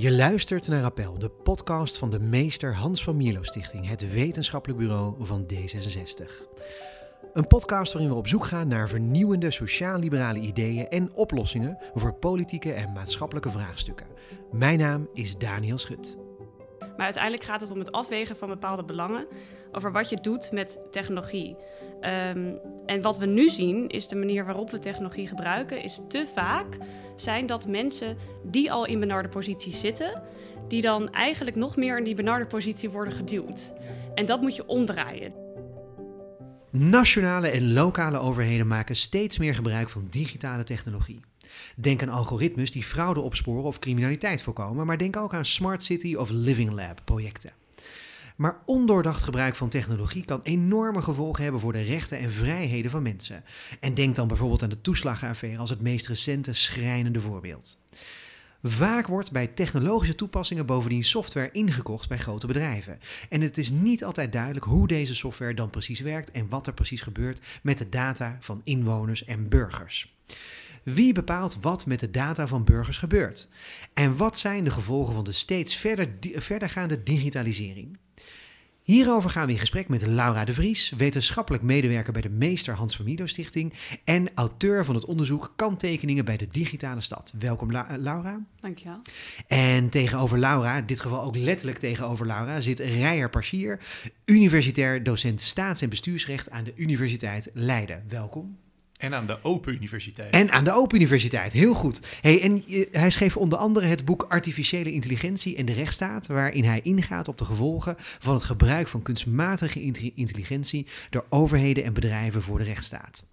Je luistert naar Appel, de podcast van de meester Hans van Mierlo Stichting, het wetenschappelijk bureau van D66. Een podcast waarin we op zoek gaan naar vernieuwende sociaal-liberale ideeën en oplossingen voor politieke en maatschappelijke vraagstukken. Mijn naam is Daniel Schut. Maar uiteindelijk gaat het om het afwegen van bepaalde belangen over wat je doet met technologie. Um, en wat we nu zien is de manier waarop we technologie gebruiken, is te vaak zijn dat mensen die al in benarde positie zitten, die dan eigenlijk nog meer in die benarde positie worden geduwd. En dat moet je omdraaien. Nationale en lokale overheden maken steeds meer gebruik van digitale technologie. Denk aan algoritmes die fraude opsporen of criminaliteit voorkomen, maar denk ook aan Smart City of Living Lab projecten. Maar ondoordacht gebruik van technologie kan enorme gevolgen hebben voor de rechten en vrijheden van mensen. En denk dan bijvoorbeeld aan de toeslagenaffaire als het meest recente schrijnende voorbeeld. Vaak wordt bij technologische toepassingen bovendien software ingekocht bij grote bedrijven. En het is niet altijd duidelijk hoe deze software dan precies werkt en wat er precies gebeurt met de data van inwoners en burgers. Wie bepaalt wat met de data van burgers gebeurt? En wat zijn de gevolgen van de steeds verder, verdergaande digitalisering? Hierover gaan we in gesprek met Laura de Vries, wetenschappelijk medewerker bij de Meester Hans van Stichting en auteur van het onderzoek Kanttekeningen bij de Digitale Stad. Welkom La Laura. Dankjewel. En tegenover Laura, in dit geval ook letterlijk tegenover Laura, zit Rijer Parsier, universitair docent staats- en bestuursrecht aan de Universiteit Leiden. Welkom. En aan de Open Universiteit. En aan de Open Universiteit, heel goed. Hey, en hij schreef onder andere het boek Artificiële Intelligentie en de Rechtsstaat, waarin hij ingaat op de gevolgen van het gebruik van kunstmatige intelligentie door overheden en bedrijven voor de rechtsstaat.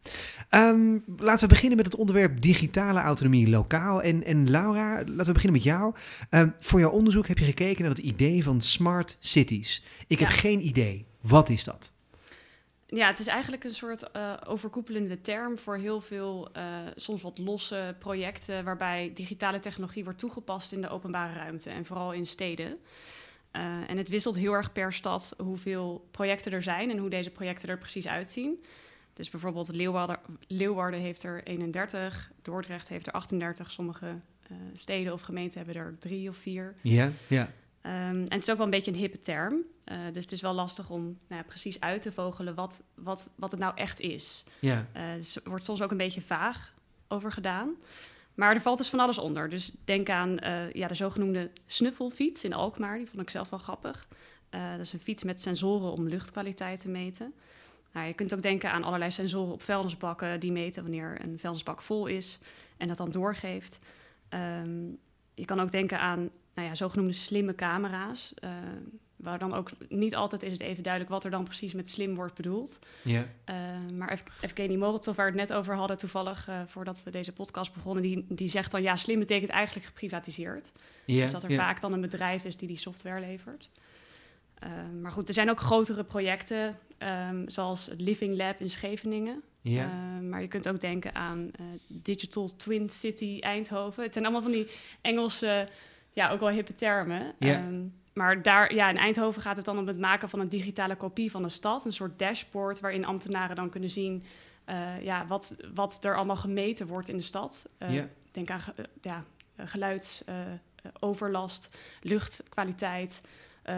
Um, laten we beginnen met het onderwerp digitale autonomie lokaal. En, en Laura, laten we beginnen met jou. Um, voor jouw onderzoek heb je gekeken naar het idee van smart cities. Ik heb geen idee. Wat is dat? Ja, het is eigenlijk een soort uh, overkoepelende term voor heel veel, uh, soms wat losse projecten, waarbij digitale technologie wordt toegepast in de openbare ruimte en vooral in steden. Uh, en het wisselt heel erg per stad hoeveel projecten er zijn en hoe deze projecten er precies uitzien. Dus bijvoorbeeld Leeuwarden, Leeuwarden heeft er 31, Dordrecht heeft er 38, sommige steden of gemeenten hebben er drie of vier. Ja, ja. Um, en het is ook wel een beetje een hippe term. Uh, dus het is wel lastig om nou ja, precies uit te vogelen wat, wat, wat het nou echt is. Ja. Uh, dus er wordt soms ook een beetje vaag over gedaan. Maar er valt dus van alles onder. Dus denk aan uh, ja, de zogenoemde snuffelfiets in Alkmaar. Die vond ik zelf wel grappig. dat is een fiets met sensoren om luchtkwaliteit te meten. Nou, je kunt ook denken aan allerlei sensoren op vuilnisbakken... die meten wanneer een vuilnisbak vol is en dat dan doorgeeft. Um, je kan ook denken aan nou ja, zogenoemde slimme camera's. Uh, waar dan ook niet altijd is het even duidelijk wat er dan precies met slim wordt bedoeld. Ja. Uh, maar Evgeny Morozov, waar we het net over hadden toevallig, uh, voordat we deze podcast begonnen, die, die zegt dan ja, slim betekent eigenlijk geprivatiseerd. Ja, dus dat er ja. vaak dan een bedrijf is die die software levert. Uh, maar goed, er zijn ook grotere projecten, um, zoals het Living Lab in Scheveningen. Ja. maar je kunt ook denken aan Digital Twin City Eindhoven. Het zijn allemaal van die Engelse, ja, ook wel hippe termen. Ja. Um, maar daar, ja, in Eindhoven gaat het dan om het maken van een digitale kopie van de stad. Een soort dashboard waarin ambtenaren dan kunnen zien uh, ja, wat, wat er allemaal gemeten wordt in de stad. Uh, Ja. Denk aan ge- uh, ja, geluidsoverlast, luchtkwaliteit,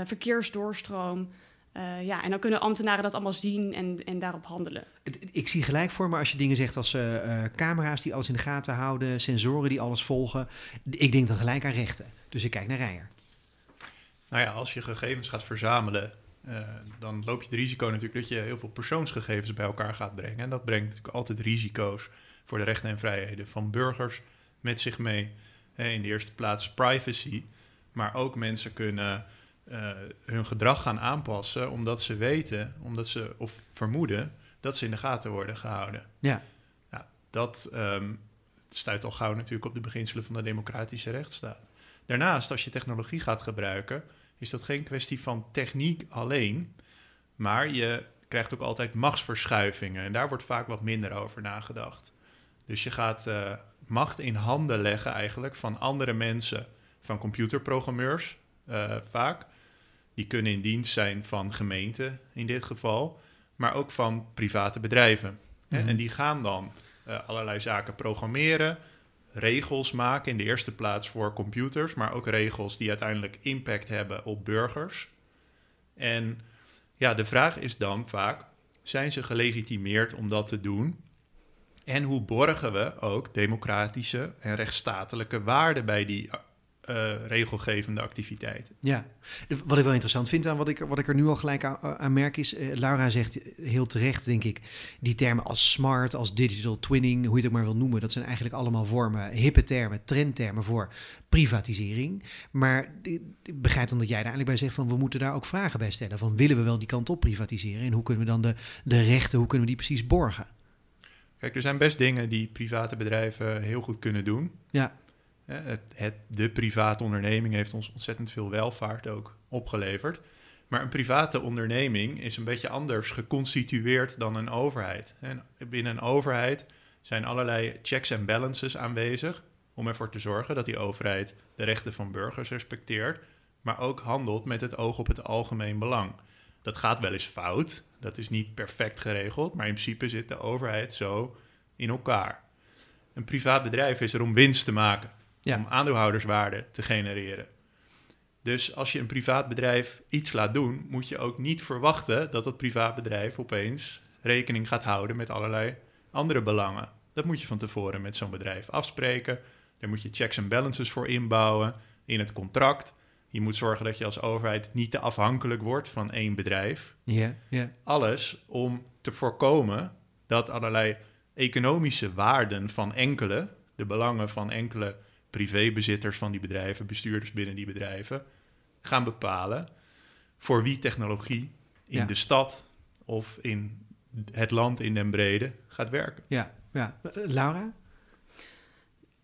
verkeersdoorstroom. Uh, ja, en dan kunnen ambtenaren dat allemaal zien en, en daarop handelen. Ik zie gelijk voor me als je dingen zegt als eh, eh, camera's die alles in de gaten houden, sensoren die alles volgen. Ik denk dan gelijk aan rechten. Dus ik kijk naar Rijer. Nou ja, als je gegevens gaat verzamelen, uh, dan loop je het risico natuurlijk dat je heel veel persoonsgegevens bij elkaar gaat brengen. En dat brengt natuurlijk altijd risico's voor de rechten en vrijheden van burgers met zich mee. Hè, in de eerste plaats privacy, maar ook mensen kunnen uh, hun gedrag gaan aanpassen omdat ze weten, omdat ze of vermoeden dat ze in de gaten worden gehouden. Ja. Nou, dat um, stuit al gauw natuurlijk op de beginselen van de democratische rechtsstaat. Daarnaast, als je technologie gaat gebruiken, is dat geen kwestie van techniek alleen, maar je krijgt ook altijd machtsverschuivingen en daar wordt vaak wat minder over nagedacht. Dus je gaat uh, macht in handen leggen eigenlijk van andere mensen, van computerprogrammeurs uh, vaak. Die kunnen in dienst zijn van gemeenten in dit geval, maar ook van private bedrijven. Mhm. En die gaan dan uh, allerlei zaken programmeren, regels maken in de eerste plaats voor computers, maar ook regels die uiteindelijk impact hebben op burgers. En ja, de vraag is dan vaak: zijn ze gelegitimeerd om dat te doen? En hoe borgen we ook democratische en rechtsstatelijke waarden bij die uh, regelgevende activiteiten. Ja, wat ik wel interessant vind aan wat ik, wat ik er nu al gelijk aan, eh, aan merk is, uh, Laura zegt heel terecht, denk ik, die termen als smart, als digital twinning, hoe je het ook maar wil noemen, dat zijn eigenlijk allemaal vormen, hippe termen, trendtermen voor privatisering. Maar ik begrijp dan dat jij daar eigenlijk bij zegt van we moeten daar ook vragen bij stellen. Van willen we wel die kant op privatiseren en hoe kunnen we dan de, de rechten, hoe kunnen we die precies borgen? Kijk, er zijn best dingen die private bedrijven heel goed kunnen doen. Ja. Het, het, de private onderneming heeft ons ontzettend veel welvaart ook opgeleverd. Maar een private onderneming is een beetje anders geconstitueerd dan een overheid. En binnen een overheid zijn allerlei checks en balances aanwezig om ervoor te zorgen dat die overheid de rechten van burgers respecteert, maar ook handelt met het oog op het algemeen belang. Dat gaat wel eens fout, dat is niet perfect geregeld, maar in principe zit de overheid zo in elkaar. Een privaat bedrijf is er om winst te maken om aandeelhouderswaarde te genereren. Dus als je een privaat bedrijf iets laat doen, moet je ook niet verwachten dat dat privaat bedrijf opeens rekening gaat houden met allerlei andere belangen. Dat moet je van tevoren met zo'n bedrijf afspreken. Daar moet je checks en balances voor inbouwen in het contract. Je moet zorgen dat je als overheid niet te afhankelijk wordt van één bedrijf. Ja, ja. Alles om te voorkomen dat allerlei economische waarden van enkele, de belangen van enkele privébezitters van die bedrijven, bestuurders binnen die bedrijven, gaan bepalen voor wie technologie in de stad of in het land in den brede gaat werken. Ja, ja. Laura?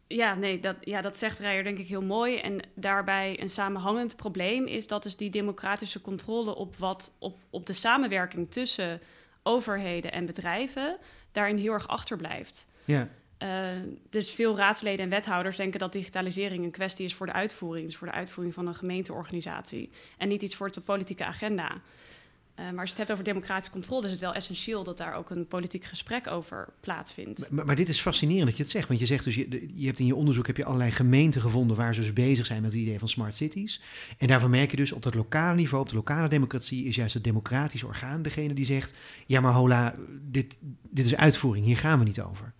Ja, nee, dat, ja, dat zegt Rijer denk ik heel mooi. En daarbij een samenhangend probleem is dat dus die democratische controle op, wat, op, op de samenwerking tussen overheden en bedrijven daarin heel erg achterblijft. Ja. Uh, dus veel raadsleden en wethouders denken dat digitalisering een kwestie is voor de uitvoering. Dus voor de uitvoering van een gemeenteorganisatie. En niet iets voor de politieke agenda. Uh, maar als je het hebt over democratische controle, is het wel essentieel dat daar ook een politiek gesprek over plaatsvindt. Maar, dit is fascinerend dat je het zegt. Want je zegt dus, je, hebt in je onderzoek heb je allerlei gemeenten gevonden waar ze dus bezig zijn met het idee van smart cities. En daarvan merk je dus op dat lokale niveau, op de lokale democratie, is juist het democratisch orgaan degene die zegt: Ja, maar hola, dit, dit is uitvoering, hier gaan we niet over.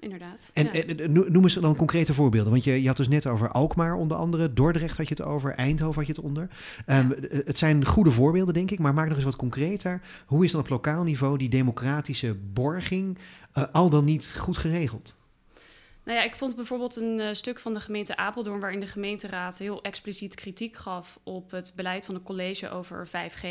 Inderdaad. En, en, noem eens dan concrete voorbeelden. Want je, je had dus net over Alkmaar onder andere, Dordrecht had je het over, Eindhoven had je het onder. Um, Het zijn goede voorbeelden, denk ik, maar maak nog eens wat concreter. Hoe is dan op lokaal niveau die democratische borging uh, al dan niet goed geregeld? Nou ja, ik vond bijvoorbeeld een uh, stuk van de gemeente Apeldoorn... waarin de gemeenteraad heel expliciet kritiek gaf op het beleid van het college over 5G...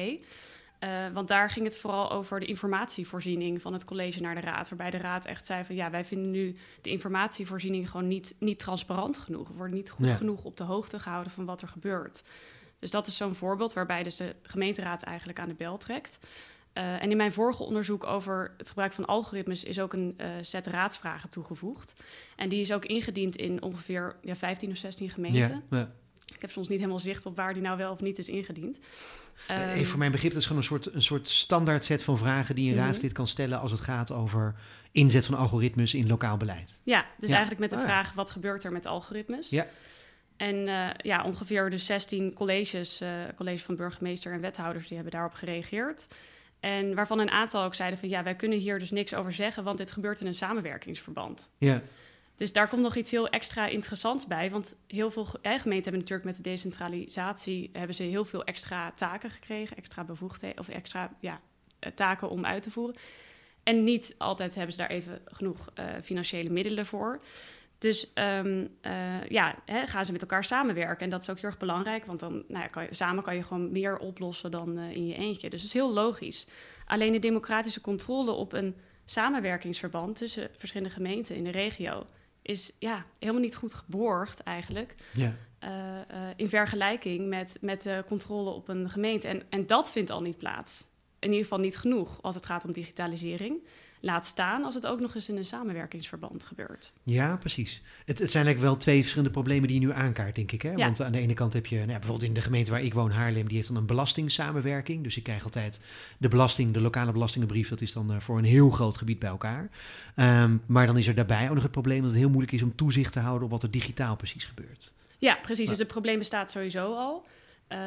Uh, want daar ging het vooral over de informatievoorziening van het college naar de raad. Waarbij de raad echt zei van ja, wij vinden nu de informatievoorziening gewoon niet, niet transparant genoeg. We worden niet goed genoeg op de hoogte gehouden van wat er gebeurt. Dus dat is zo'n voorbeeld waarbij dus de gemeenteraad eigenlijk aan de bel trekt. Uh, en in mijn vorige onderzoek over het gebruik van algoritmes is ook een uh, set raadsvragen toegevoegd. En die is ook ingediend in ongeveer ja, 15 of 16 gemeenten. Ja, ja. Ik heb soms niet helemaal zicht op waar die nou wel of niet is ingediend. Um, Even voor mijn begrip, dat is gewoon een soort, een soort standaard set van vragen die een mm -hmm. raadslid kan stellen als het gaat over inzet van algoritmes in lokaal beleid. Ja, dus ja. eigenlijk met de oh, vraag: ja. wat gebeurt er met algoritmes? Ja. En uh, ja, ongeveer de 16 colleges, uh, college van burgemeester en wethouders, die hebben daarop gereageerd. En waarvan een aantal ook zeiden van ja, wij kunnen hier dus niks over zeggen, want dit gebeurt in een samenwerkingsverband. Ja. Dus daar komt nog iets heel extra interessants bij. Want heel veel gemeenten hebben natuurlijk met de decentralisatie hebben ze heel veel extra taken gekregen, extra bevoegdheden of extra ja, eh, taken om uit te voeren. En niet altijd hebben ze daar even genoeg uh, financiële middelen voor. Dus um, uh, ja, hè, gaan ze met elkaar samenwerken. En dat is ook heel erg belangrijk, want dan nou ja, kan je, samen kan je gewoon meer oplossen dan in je eentje. Dus het is heel logisch. Alleen de democratische controle op een samenwerkingsverband tussen verschillende gemeenten in de regio is ja, helemaal niet goed geborgd eigenlijk. Ja. Uh, uh, in vergelijking met, met de controle op een gemeente. En, en dat vindt al niet plaats. In ieder geval niet genoeg als het gaat om digitalisering. Laat staan als het ook nog eens in een samenwerkingsverband gebeurt. Ja, precies. Het, het zijn eigenlijk wel twee verschillende problemen die je nu aankaart, denk ik. Hè? Ja. Want aan de ene kant heb je, nou, ja, bijvoorbeeld in de gemeente waar ik woon, Haarlem, die heeft dan een belastingssamenwerking. Dus ik krijg altijd de belasting, de lokale belastingenbrief, dat is dan eh, voor een heel groot gebied bij elkaar. Ehm, maar dan is er daarbij ook nog het probleem dat het heel moeilijk is om toezicht te houden op wat er digitaal precies gebeurt. Ja, precies. Maar- Dus het probleem bestaat sowieso al. Eh,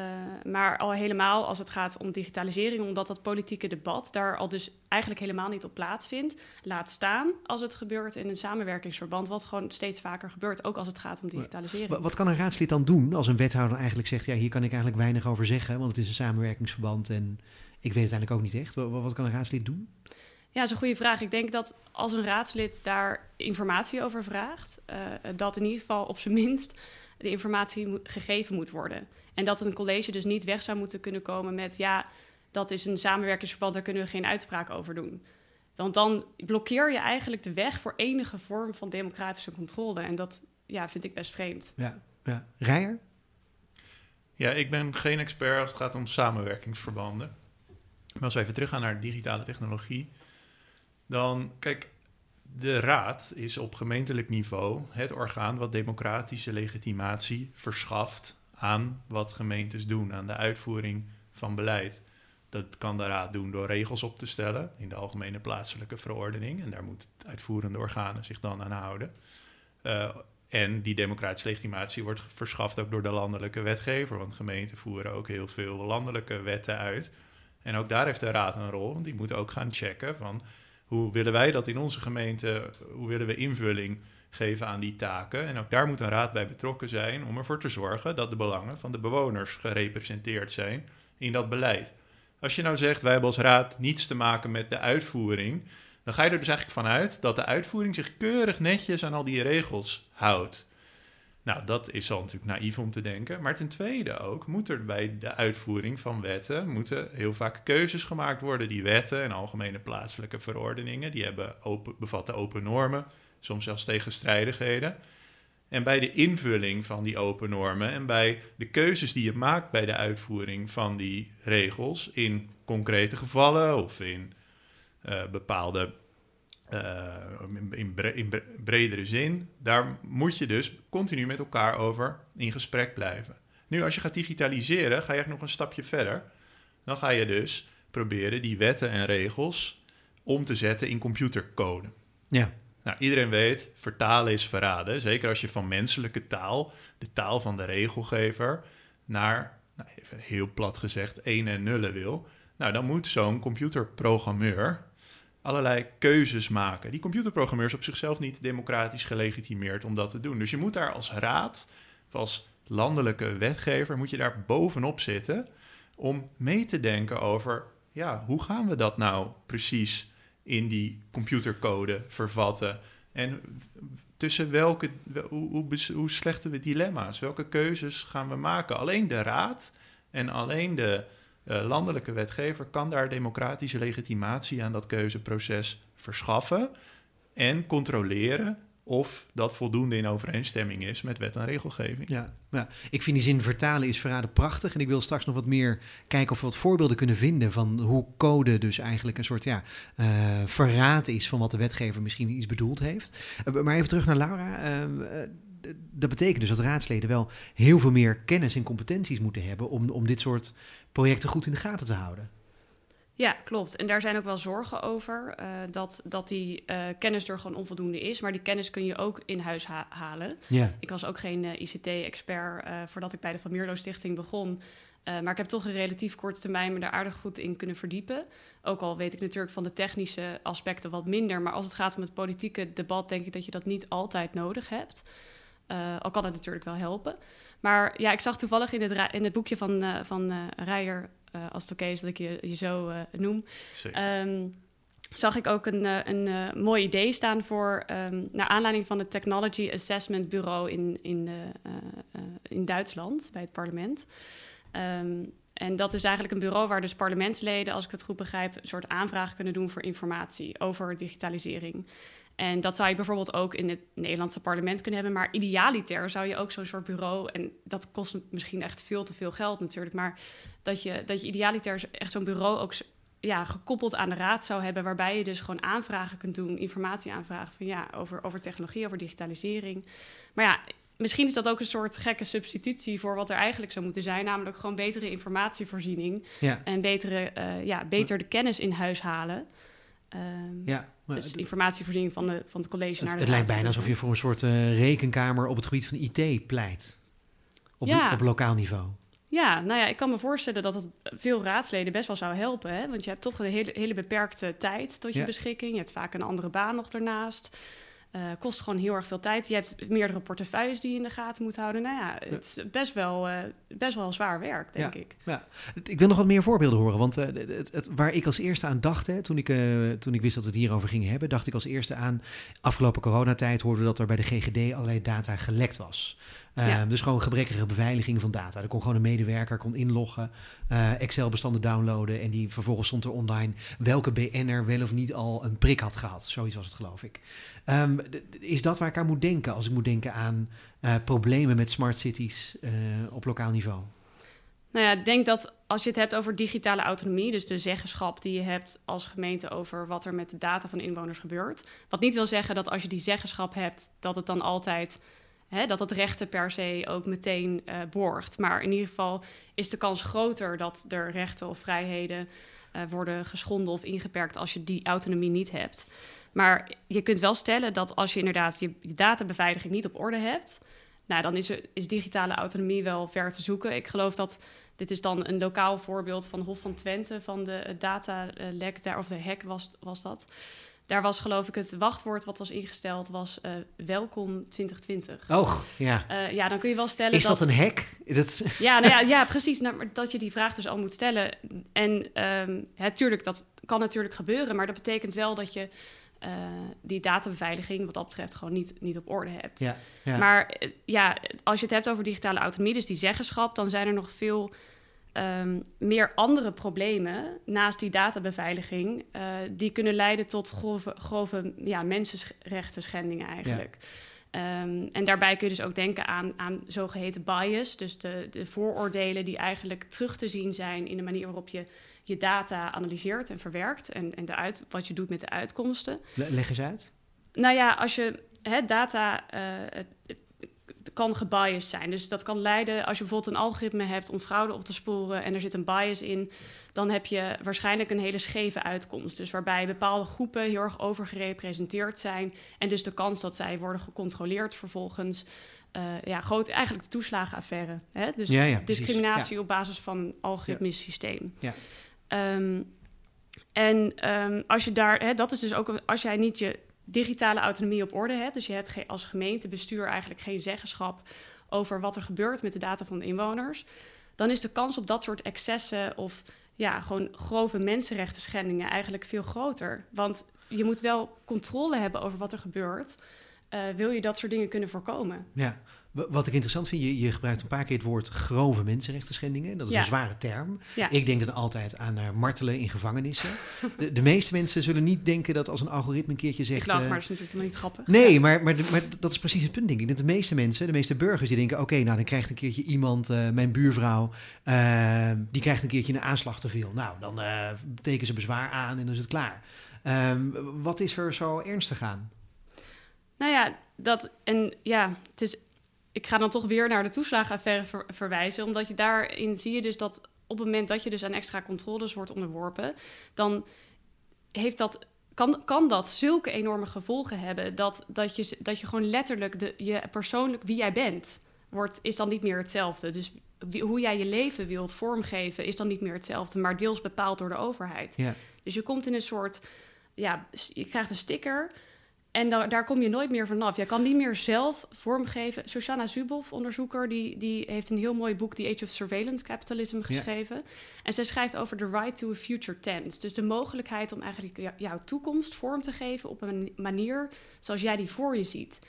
maar al helemaal als het gaat om digitalisering, omdat dat politieke debat daar al dus eigenlijk helemaal niet op plaatsvindt. Laat staan als het gebeurt in een samenwerkingsverband, wat gewoon steeds vaker gebeurt, ook als het gaat om digitalisering. Wa- Wat kan een raadslid dan doen als een wethouder eigenlijk zegt, ja, hier kan ik eigenlijk weinig over zeggen, want het is een samenwerkingsverband en ik weet het eigenlijk ook niet echt. Wa- wa- Wat kan een raadslid doen? Ja, dat is een goede vraag. Ik denk dat als een raadslid daar informatie over vraagt, eh, dat in ieder geval op zijn minst de informatie gegeven moet worden. En dat een college dus niet weg zou moeten kunnen komen met ja, dat is een samenwerkingsverband, daar kunnen we geen uitspraak over doen. Want dan blokkeer je eigenlijk de weg voor enige vorm van democratische controle. En dat ja, vind ik best vreemd. Ja, ja. Rijer? Ja, ik ben geen expert als het gaat om samenwerkingsverbanden. Maar als we even teruggaan naar digitale technologie, dan kijk, de raad is op gemeentelijk niveau het orgaan wat democratische legitimatie verschaft aan wat gemeentes doen, aan de uitvoering van beleid. Dat kan de raad doen door regels op te stellen in de algemene plaatselijke verordening. En daar moeten uitvoerende organen zich dan aan houden. Eh, en die democratische legitimatie wordt verschaft ook door de landelijke wetgever. Want gemeenten voeren ook heel veel landelijke wetten uit. En ook daar heeft de raad een rol. Want die moet ook gaan checken van hoe willen wij dat in onze gemeente, hoe willen we invulling geven aan die taken. En ook daar moet een raad bij betrokken zijn om ervoor te zorgen dat de belangen van de bewoners gerepresenteerd zijn in dat beleid. Als je nou zegt, wij hebben als raad niets te maken met de uitvoering, dan ga je er dus eigenlijk vanuit dat de uitvoering zich keurig netjes aan al die regels houdt. Nou, dat is al natuurlijk naïef om te denken. Maar ten tweede ook, moet er bij de uitvoering van wetten, moeten heel vaak keuzes gemaakt worden. Die wetten en algemene plaatselijke verordeningen, die hebben open, bevatten open normen, soms zelfs tegenstrijdigheden. En bij de invulling van die open normen en bij de keuzes die je maakt bij de uitvoering van die regels in concrete gevallen of in eh, bepaalde eh, in, in, bre- in bre- bredere zin, daar moet je dus continu met elkaar over in gesprek blijven. Nu, als je gaat digitaliseren, ga je eigenlijk nog een stapje verder. Dan ga je dus proberen die wetten en regels om te zetten in computercode. Ja. Nou, iedereen weet, vertalen is verraden. Zeker als je van menselijke taal, de taal van de regelgever, naar, nou, even heel plat gezegd, 1 en nullen wil. Nou, dan moet zo'n computerprogrammeur allerlei keuzes maken. Die computerprogrammeur is op zichzelf niet democratisch gelegitimeerd om dat te doen. Dus je moet daar als raad, of als landelijke wetgever, moet je daar bovenop zitten om mee te denken over, ja, hoe gaan we dat nou precies in die computercode vervatten? En tussen welke, wel- hoe, hoe, hoe slechten we dilemma's? Welke keuzes gaan we maken? Alleen de raad en alleen de eh, landelijke wetgever kan daar democratische legitimatie aan dat keuzeproces verschaffen en controleren of dat voldoende in overeenstemming is met wet en regelgeving. Ja, ja, ik vind die zin vertalen is verraden prachtig. En ik wil straks nog wat meer kijken of we wat voorbeelden kunnen vinden van hoe code dus eigenlijk een soort ja, eh, verraad is van wat de wetgever misschien iets bedoeld heeft. Eh, maar even terug naar Laura. Eh, eh, dat betekent dus dat raadsleden wel heel veel meer kennis en competenties moeten hebben om, om dit soort projecten goed in de gaten te houden. Ja, klopt. En daar zijn ook wel zorgen over eh, dat, dat die eh, kennis er gewoon onvoldoende is. Maar die kennis kun je ook in huis ha- halen. Ja, Ik was ook geen eh, ICT-expert voordat ik bij de Van Mierlo Stichting begon. Maar ik heb toch in relatief korte termijn me daar aardig goed in kunnen verdiepen. Ook al weet ik natuurlijk van de technische aspecten wat minder. Maar als het gaat om het politieke debat, denk ik dat je dat niet altijd nodig hebt. Al kan het natuurlijk wel helpen. Maar ja, ik zag toevallig in het, in het boekje van, van Rijer, als het oké is dat ik je, je zo eh, noem. Ehm, zag ik ook een, eh, een eh, mooi idee staan voor, ehm, naar aanleiding van het Technology Assessment Bureau in, in, eh, eh, eh, in Duitsland, bij het parlement. Ehm, en dat is eigenlijk een bureau waar dus parlementsleden, als ik het goed begrijp, een soort aanvraag kunnen doen voor informatie over digitalisering. En dat zou je bijvoorbeeld ook in het Nederlandse parlement kunnen hebben. Maar idealiter zou je ook zo'n soort bureau. En dat kost misschien echt veel te veel geld natuurlijk. Maar dat je, dat je idealiter echt zo'n bureau ook ja, gekoppeld aan de raad zou hebben, waarbij je dus gewoon aanvragen kunt doen, informatie aanvragen van ja, over, over technologie, over digitalisering. Maar ja, misschien is dat ook een soort gekke substitutie voor wat er eigenlijk zou moeten zijn, namelijk gewoon betere informatievoorziening Ja. en betere, eh, ja, beter de kennis in huis halen. Ehm, Ja, dus informatievoorziening van, de, van het college het, naar de het lijkt bijna alsof je voor een soort eh, rekenkamer op het gebied van IT pleit. Op, Ja. op lokaal niveau. Ja, nou ja, ik kan me voorstellen dat het veel raadsleden best wel zou helpen. Hè? Want je hebt toch een hele, hele beperkte tijd tot je Ja. beschikking. Je hebt vaak een andere baan nog daarnaast. Eh kost gewoon heel erg veel tijd. Je hebt meerdere portefeuilles die je in de gaten moet houden. Nou ja, het is best wel, eh, best wel zwaar werk, denk ik. Ja, ik wil nog wat meer voorbeelden horen. Want eh, het, waar ik als eerste aan dacht, hè, toen, ik, toen ik wist dat we het hierover gingen hebben, dacht ik als eerste aan afgelopen coronatijd hoorden we dat er bij de GGD allerlei data gelekt was. Eh, Ja. Dus gewoon gebrekkige beveiliging van data. Er kon gewoon een medewerker kon inloggen, eh, Excel-bestanden downloaden en die vervolgens stond er online welke BN'er wel of niet al een prik had gehad. Zoiets was het, geloof ik. Ehm, is dat waar ik aan moet denken als ik moet denken aan eh, problemen met smart cities eh, op lokaal niveau? Nou ja, ik denk dat als je het hebt over digitale autonomie, dus de zeggenschap die je hebt als gemeente over wat er met de data van inwoners gebeurt. Wat niet wil zeggen dat als je die zeggenschap hebt, dat het dan altijd, hè, dat het rechten per se ook meteen eh, borgt. Maar in ieder geval is de kans groter dat er rechten of vrijheden eh, worden geschonden of ingeperkt als je die autonomie niet hebt. Maar je kunt wel stellen dat als je inderdaad je, databeveiliging niet op orde hebt, nou, dan is, is digitale autonomie wel ver te zoeken. Ik geloof dat dit is dan een lokaal voorbeeld van Hof van Twente, van de datalek daar, of de hack was, was dat. Daar was geloof ik het wachtwoord wat was ingesteld, was eh, welkom 2020. Oh, ja. Eh, ja, dan kun je wel stellen Is dat een hack? Dat, ja, nou ja, ja, precies. Nou, maar dat je die vraag dus al moet stellen. En ehm hè, tuurlijk, dat kan natuurlijk gebeuren, maar dat betekent wel dat je eh, die databeveiliging wat dat betreft gewoon niet, niet op orde hebt. ja, ja. Maar ja, als je het hebt over digitale autonomie, dus die zeggenschap, dan zijn er nog veel ehm, meer andere problemen naast die databeveiliging, eh, die kunnen leiden tot grove, grove ja, mensenrechten schendingen eigenlijk. Ehm, en daarbij kun je dus ook denken aan, aan zogeheten bias, dus de, de vooroordelen die eigenlijk terug te zien zijn in de manier waarop je je data analyseert en verwerkt en, en de uit, wat je doet met de uitkomsten. Le- Leg eens uit. Nou ja, als je hè, data eh, kan gebiased zijn. Dus dat kan leiden, als je bijvoorbeeld een algoritme hebt om fraude op te sporen en er zit een bias in, dan heb je waarschijnlijk een hele scheve uitkomst. Dus waarbij bepaalde groepen heel erg overgerepresenteerd zijn en dus de kans dat zij worden gecontroleerd vervolgens. eh, ja, groot, eigenlijk de toeslagenaffaire. Hè? Dus Ja, ja, discriminatie op basis van een algoritmisch systeem. Ja. Ehm, en ehm, als je daar, hè, dat is dus ook als jij niet je digitale autonomie op orde hebt, dus je hebt als gemeentebestuur eigenlijk geen zeggenschap over wat er gebeurt met de data van de inwoners, dan is de kans op dat soort excessen of ja, gewoon grove mensenrechten schendingen eigenlijk veel groter. Want je moet wel controle hebben over wat er gebeurt. eh, wil je dat soort dingen kunnen voorkomen? Ja. Wat ik interessant vind, je, je gebruikt een paar keer het woord grove mensenrechten schendingen. Dat is Ja. een zware term. Ja. Ik denk dan altijd aan eh, martelen in gevangenissen. De, de meeste mensen zullen niet denken dat als een algoritme een keertje zegt... ik lach, eh, maar dat is natuurlijk helemaal niet grappig. Nee, Ja. maar, maar, maar dat is precies het punt, denk ik. Dat de meeste mensen, de meeste burgers, die denken... oké, nou, dan krijgt een keertje iemand, eh, mijn buurvrouw... die krijgt een keertje een aanslag te veel. Nou, dan tekenen ze bezwaar aan en dan is het klaar. Ehm, wat is er zo ernstig aan? Nou ja, dat en ja, het is. Ik ga dan toch weer naar de toeslagenaffaire ver- verwijzen, omdat je daarin zie je dus dat op het moment dat je dus aan extra controles wordt onderworpen, dan heeft dat kan, kan dat zulke enorme gevolgen hebben dat, dat, je, dat je gewoon letterlijk de, je persoonlijk wie jij bent wordt is dan niet meer hetzelfde. Dus wie- hoe jij je leven wilt vormgeven is dan niet meer hetzelfde, maar deels bepaald door de overheid. Ja. Dus je komt in een soort, ja, je krijgt een sticker en da- daar kom je nooit meer vanaf. Je kan niet meer zelf vormgeven. Shoshana Zuboff, onderzoeker, die, die heeft een heel mooi boek, The Age of Surveillance Capitalism, geschreven. En zij schrijft over the right to a future tense. Dus de mogelijkheid om eigenlijk jou- jouw toekomst vorm te geven op een manier zoals jij die voor je ziet.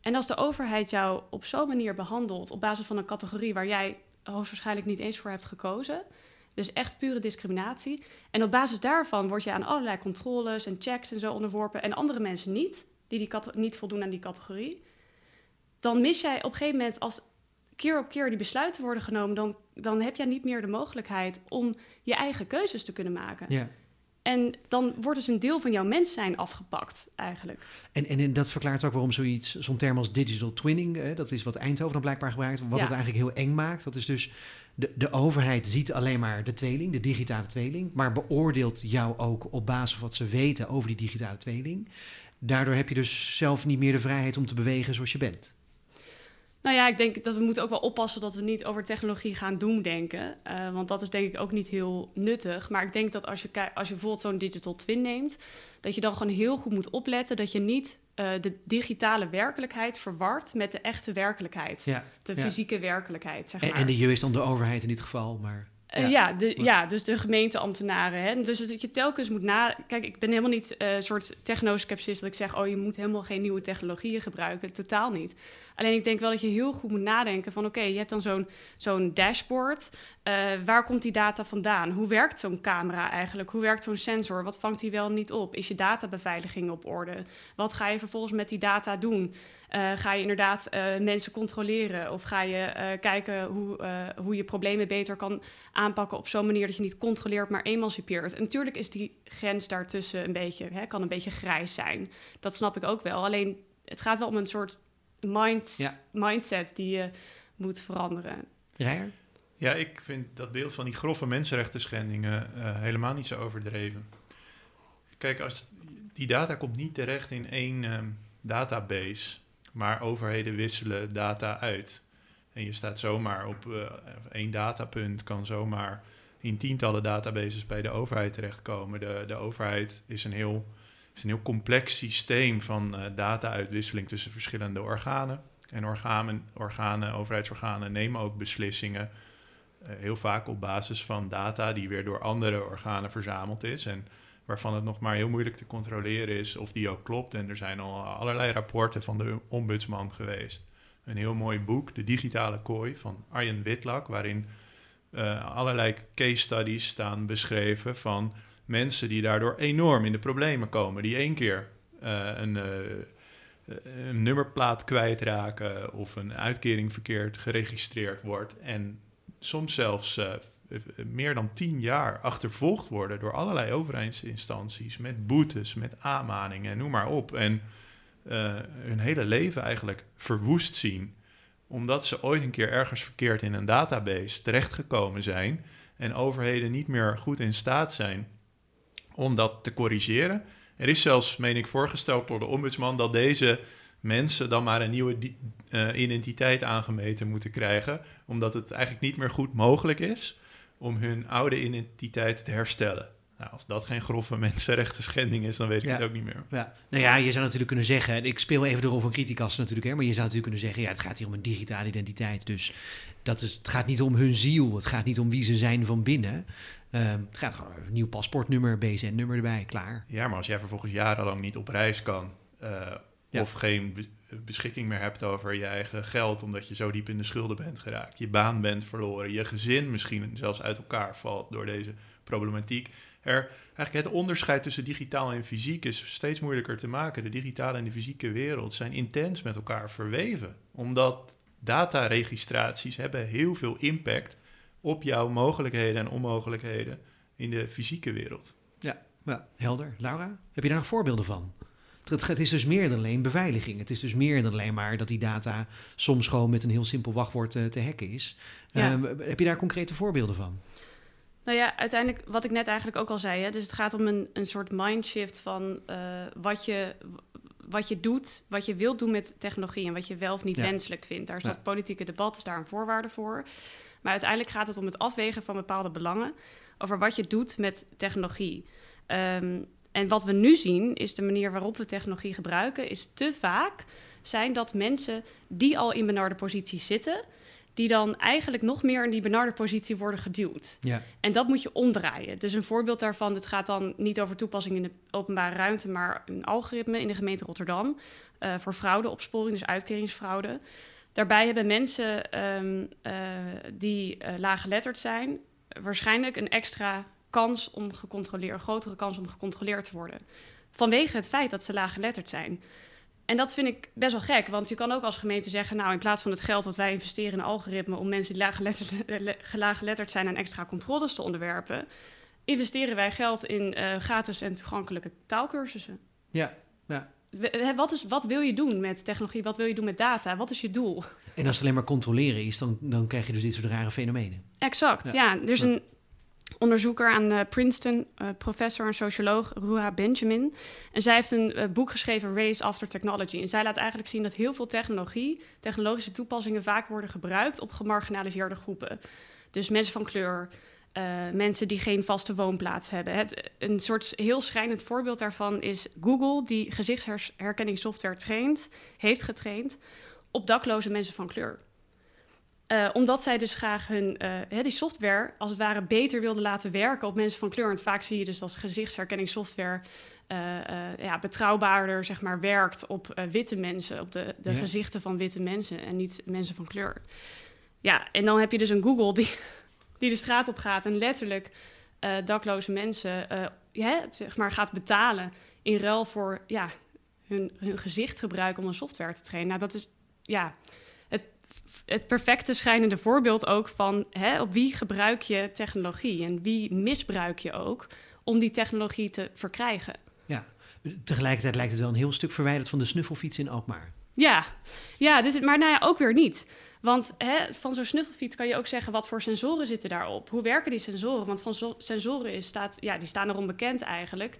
En als de overheid jou op zo'n manier behandelt, op basis van een categorie waar jij hoogstwaarschijnlijk niet eens voor hebt gekozen, dus echt pure discriminatie. En op basis daarvan word je aan allerlei controles en checks en zo onderworpen. En andere mensen niet, die, die niet voldoen aan die categorie. Dan mis jij op een gegeven moment, als keer op keer die besluiten worden genomen, dan, dan heb jij niet meer de mogelijkheid om je eigen keuzes te kunnen maken. Ja. En dan wordt dus een deel van jouw mens zijn afgepakt, eigenlijk. En, en, en dat verklaart ook waarom zoiets, zo'n term als digital twinning, dat is wat Eindhoven dan blijkbaar gebruikt, wat Ja. het eigenlijk heel eng maakt. Dat is dus, de, de overheid ziet alleen maar de tweeling, de digitale tweeling, maar beoordeelt jou ook op basis van wat ze weten over die digitale tweeling. Daardoor heb je dus zelf niet meer de vrijheid om te bewegen zoals je bent. Nou ja, ik denk dat we moeten ook wel oppassen dat we niet over technologie gaan doemdenken. Eh, want dat is denk ik ook niet heel nuttig. Maar ik denk dat als je, als je bijvoorbeeld zo'n digital twin neemt, dat je dan gewoon heel goed moet opletten dat je niet eh, de digitale werkelijkheid verward met de echte werkelijkheid. Ja. De Ja. fysieke werkelijkheid, zeg En, maar. en de je is dan de overheid in dit geval, maar... Ja. ja, de, ja, dus de gemeenteambtenaren. Hè? Dus dat je telkens moet na... Kijk, ik ben helemaal niet eh, een soort technoskepsist dat ik zeg... oh, je moet helemaal geen nieuwe technologieën gebruiken. Totaal niet. Alleen ik denk wel dat je heel goed moet nadenken van... oké, je hebt dan zo'n zo'n dashboard. Eh, waar komt die data vandaan? Hoe werkt zo'n camera eigenlijk? Hoe werkt zo'n sensor? Wat vangt die wel niet op? Is je databeveiliging op orde? Wat ga je vervolgens met die data doen? Eh, ga je inderdaad eh, mensen controleren? Of ga je eh, kijken hoe, eh, hoe je problemen beter kan aanpakken op zo'n manier dat je niet controleert, maar emancipeert. En natuurlijk is die grens daartussen een beetje, hè, kan een beetje grijs zijn. Dat snap ik ook wel. Alleen het gaat wel om een soort mind, Ja. mindset die je moet veranderen. Rijer? Ja, ik vind dat beeld van die grove mensenrechten schendingen eh, helemaal niet zo overdreven. Kijk, als die data komt niet terecht in één ehm, database, maar overheden wisselen data uit. En je staat zomaar op eh, één datapunt, kan zomaar in tientallen databases bij de overheid terechtkomen. De, de overheid is een heel, is een heel complex systeem van eh, data-uitwisseling tussen verschillende organen. En organen, organen, overheidsorganen nemen ook beslissingen eh, heel vaak op basis van data die weer door andere organen verzameld is. En waarvan het nog maar heel moeilijk te controleren is of die ook klopt. En er zijn al allerlei rapporten van de ombudsman geweest. Een heel mooi boek, De Digitale Kooi, van Arjen Witlak, waarin eh, allerlei case studies staan beschreven van mensen die daardoor enorm in de problemen komen. Die één keer eh, een, eh, een nummerplaat kwijtraken of een uitkering verkeerd geregistreerd wordt. En soms zelfs meer dan tien jaar achtervolgd worden door allerlei overheidsinstanties met boetes, met aanmaningen en noem maar op. En eh, hun hele leven eigenlijk verwoest zien, omdat ze ooit een keer ergens verkeerd in een database terechtgekomen zijn en overheden niet meer goed in staat zijn om dat te corrigeren. Er is zelfs, meen ik, voorgesteld door de ombudsman dat deze mensen dan maar een nieuwe eh, identiteit aangemeten moeten krijgen, omdat het eigenlijk niet meer goed mogelijk is om hun oude identiteit te herstellen. Nou, als dat geen grove mensenrechten schending is, dan weet ik Ja. het ook niet meer. Ja, nou ja, je zou natuurlijk kunnen zeggen, en ik speel even de rol van criticas natuurlijk, hè, maar je zou natuurlijk kunnen zeggen, ja, het gaat hier om een digitale identiteit, dus dat is, het gaat niet om hun ziel, het gaat niet om wie ze zijn van binnen. Ehm, het gaat gewoon een nieuw paspoortnummer, BZN-nummer erbij, klaar. Ja, maar als jij vervolgens jarenlang niet op reis kan, eh, Ja. of geen beschikking meer hebt over je eigen geld, omdat je zo diep in de schulden bent geraakt, je baan bent verloren, je gezin misschien zelfs uit elkaar valt door deze problematiek. Er, eigenlijk het onderscheid tussen digitaal en fysiek is steeds moeilijker te maken. De digitale en de fysieke wereld zijn intens met elkaar verweven, omdat dataregistraties hebben heel veel impact op jouw mogelijkheden en onmogelijkheden in de fysieke wereld. Ja, helder. Laura, heb je daar nog voorbeelden van? Het, het is dus meer dan alleen beveiliging. Het is dus meer dan alleen maar dat die data soms gewoon met een heel simpel wachtwoord eh, te hacken is. Ja. Ehm, heb je daar concrete voorbeelden van? Nou ja, uiteindelijk, wat ik net eigenlijk ook al zei, hè, dus het gaat om een, een soort mindshift van eh, wat, je, wat je doet, wat je wilt doen met technologie en wat je wel of niet Ja. wenselijk vindt. Daar is Ja. dat politieke debat, is daar een voorwaarde voor. Maar uiteindelijk gaat het om het afwegen van bepaalde belangen over wat je doet met technologie. Ehm, en wat we nu zien, is de manier waarop we technologie gebruiken, is te vaak zijn dat mensen die al in benarde posities zitten, die dan eigenlijk nog meer in die benarde positie worden geduwd. Ja, En dat moet je omdraaien. Dus een voorbeeld daarvan, het gaat dan niet over toepassing in de openbare ruimte, maar een algoritme in de gemeente Rotterdam eh, voor fraudeopsporing, dus uitkeringsfraude. Daarbij hebben mensen ehm, eh, die eh, laaggeletterd zijn, waarschijnlijk een extra kans om gecontroleerd, grotere kans om gecontroleerd te worden. Vanwege het feit dat ze laaggeletterd zijn. En dat vind ik best wel gek, want je kan ook als gemeente zeggen: Nou, in plaats van het geld wat wij investeren in algoritme om mensen die laaggeletterd, laaggeletterd zijn aan extra controles te onderwerpen, investeren wij geld in eh, gratis en toegankelijke taalkursussen. Ja, ja. Wat, is, wat wil je doen met technologie? Wat wil je doen met data? Wat is je doel? En als het alleen maar controleren is, dan, dan krijg je dus dit soort rare fenomenen. Exact, Ja. ja. Er is een onderzoeker aan eh, Princeton, eh, professor en socioloog, Ruha Benjamin. En zij heeft een eh, boek geschreven, Race After Technology. En zij laat eigenlijk zien dat heel veel technologie, technologische toepassingen vaak worden gebruikt op gemarginaliseerde groepen. Dus mensen van kleur, mensen die geen vaste woonplaats hebben. Het, een soort heel schrijnend voorbeeld daarvan is Google, die gezichtsherkenningssoftware traint, heeft getraind op dakloze mensen van kleur. Eh, omdat zij dus graag hun, eh, die software als het ware beter wilden laten werken op mensen van kleur. Want vaak zie je dus dat gezichtsherkenningssoftware eh, ja, betrouwbaarder zeg maar, werkt op witte mensen, op de, de Ja. gezichten van witte mensen en niet mensen van kleur. Ja, en dan heb je dus een Google die, die de straat op gaat en letterlijk dakloze mensen zeg maar gaat betalen in ruil voor ja, hun, hun gezicht gebruiken om een software te trainen. Nou, dat is ja, het, perfecte schijnende voorbeeld ook van hè, op wie gebruik je technologie en wie misbruik je ook om die technologie te verkrijgen. Ja. Tegelijkertijd lijkt het wel een heel stuk verwijderd van de snuffelfiets in Alkmaar. Ja, ja dus, maar nou ja, ook weer niet. Want hè, van zo'n snuffelfiets kan je ook zeggen wat voor sensoren zitten daarop. Hoe werken die sensoren? Want van sensoren is, staat, ja, die staan erom bekend eigenlijk.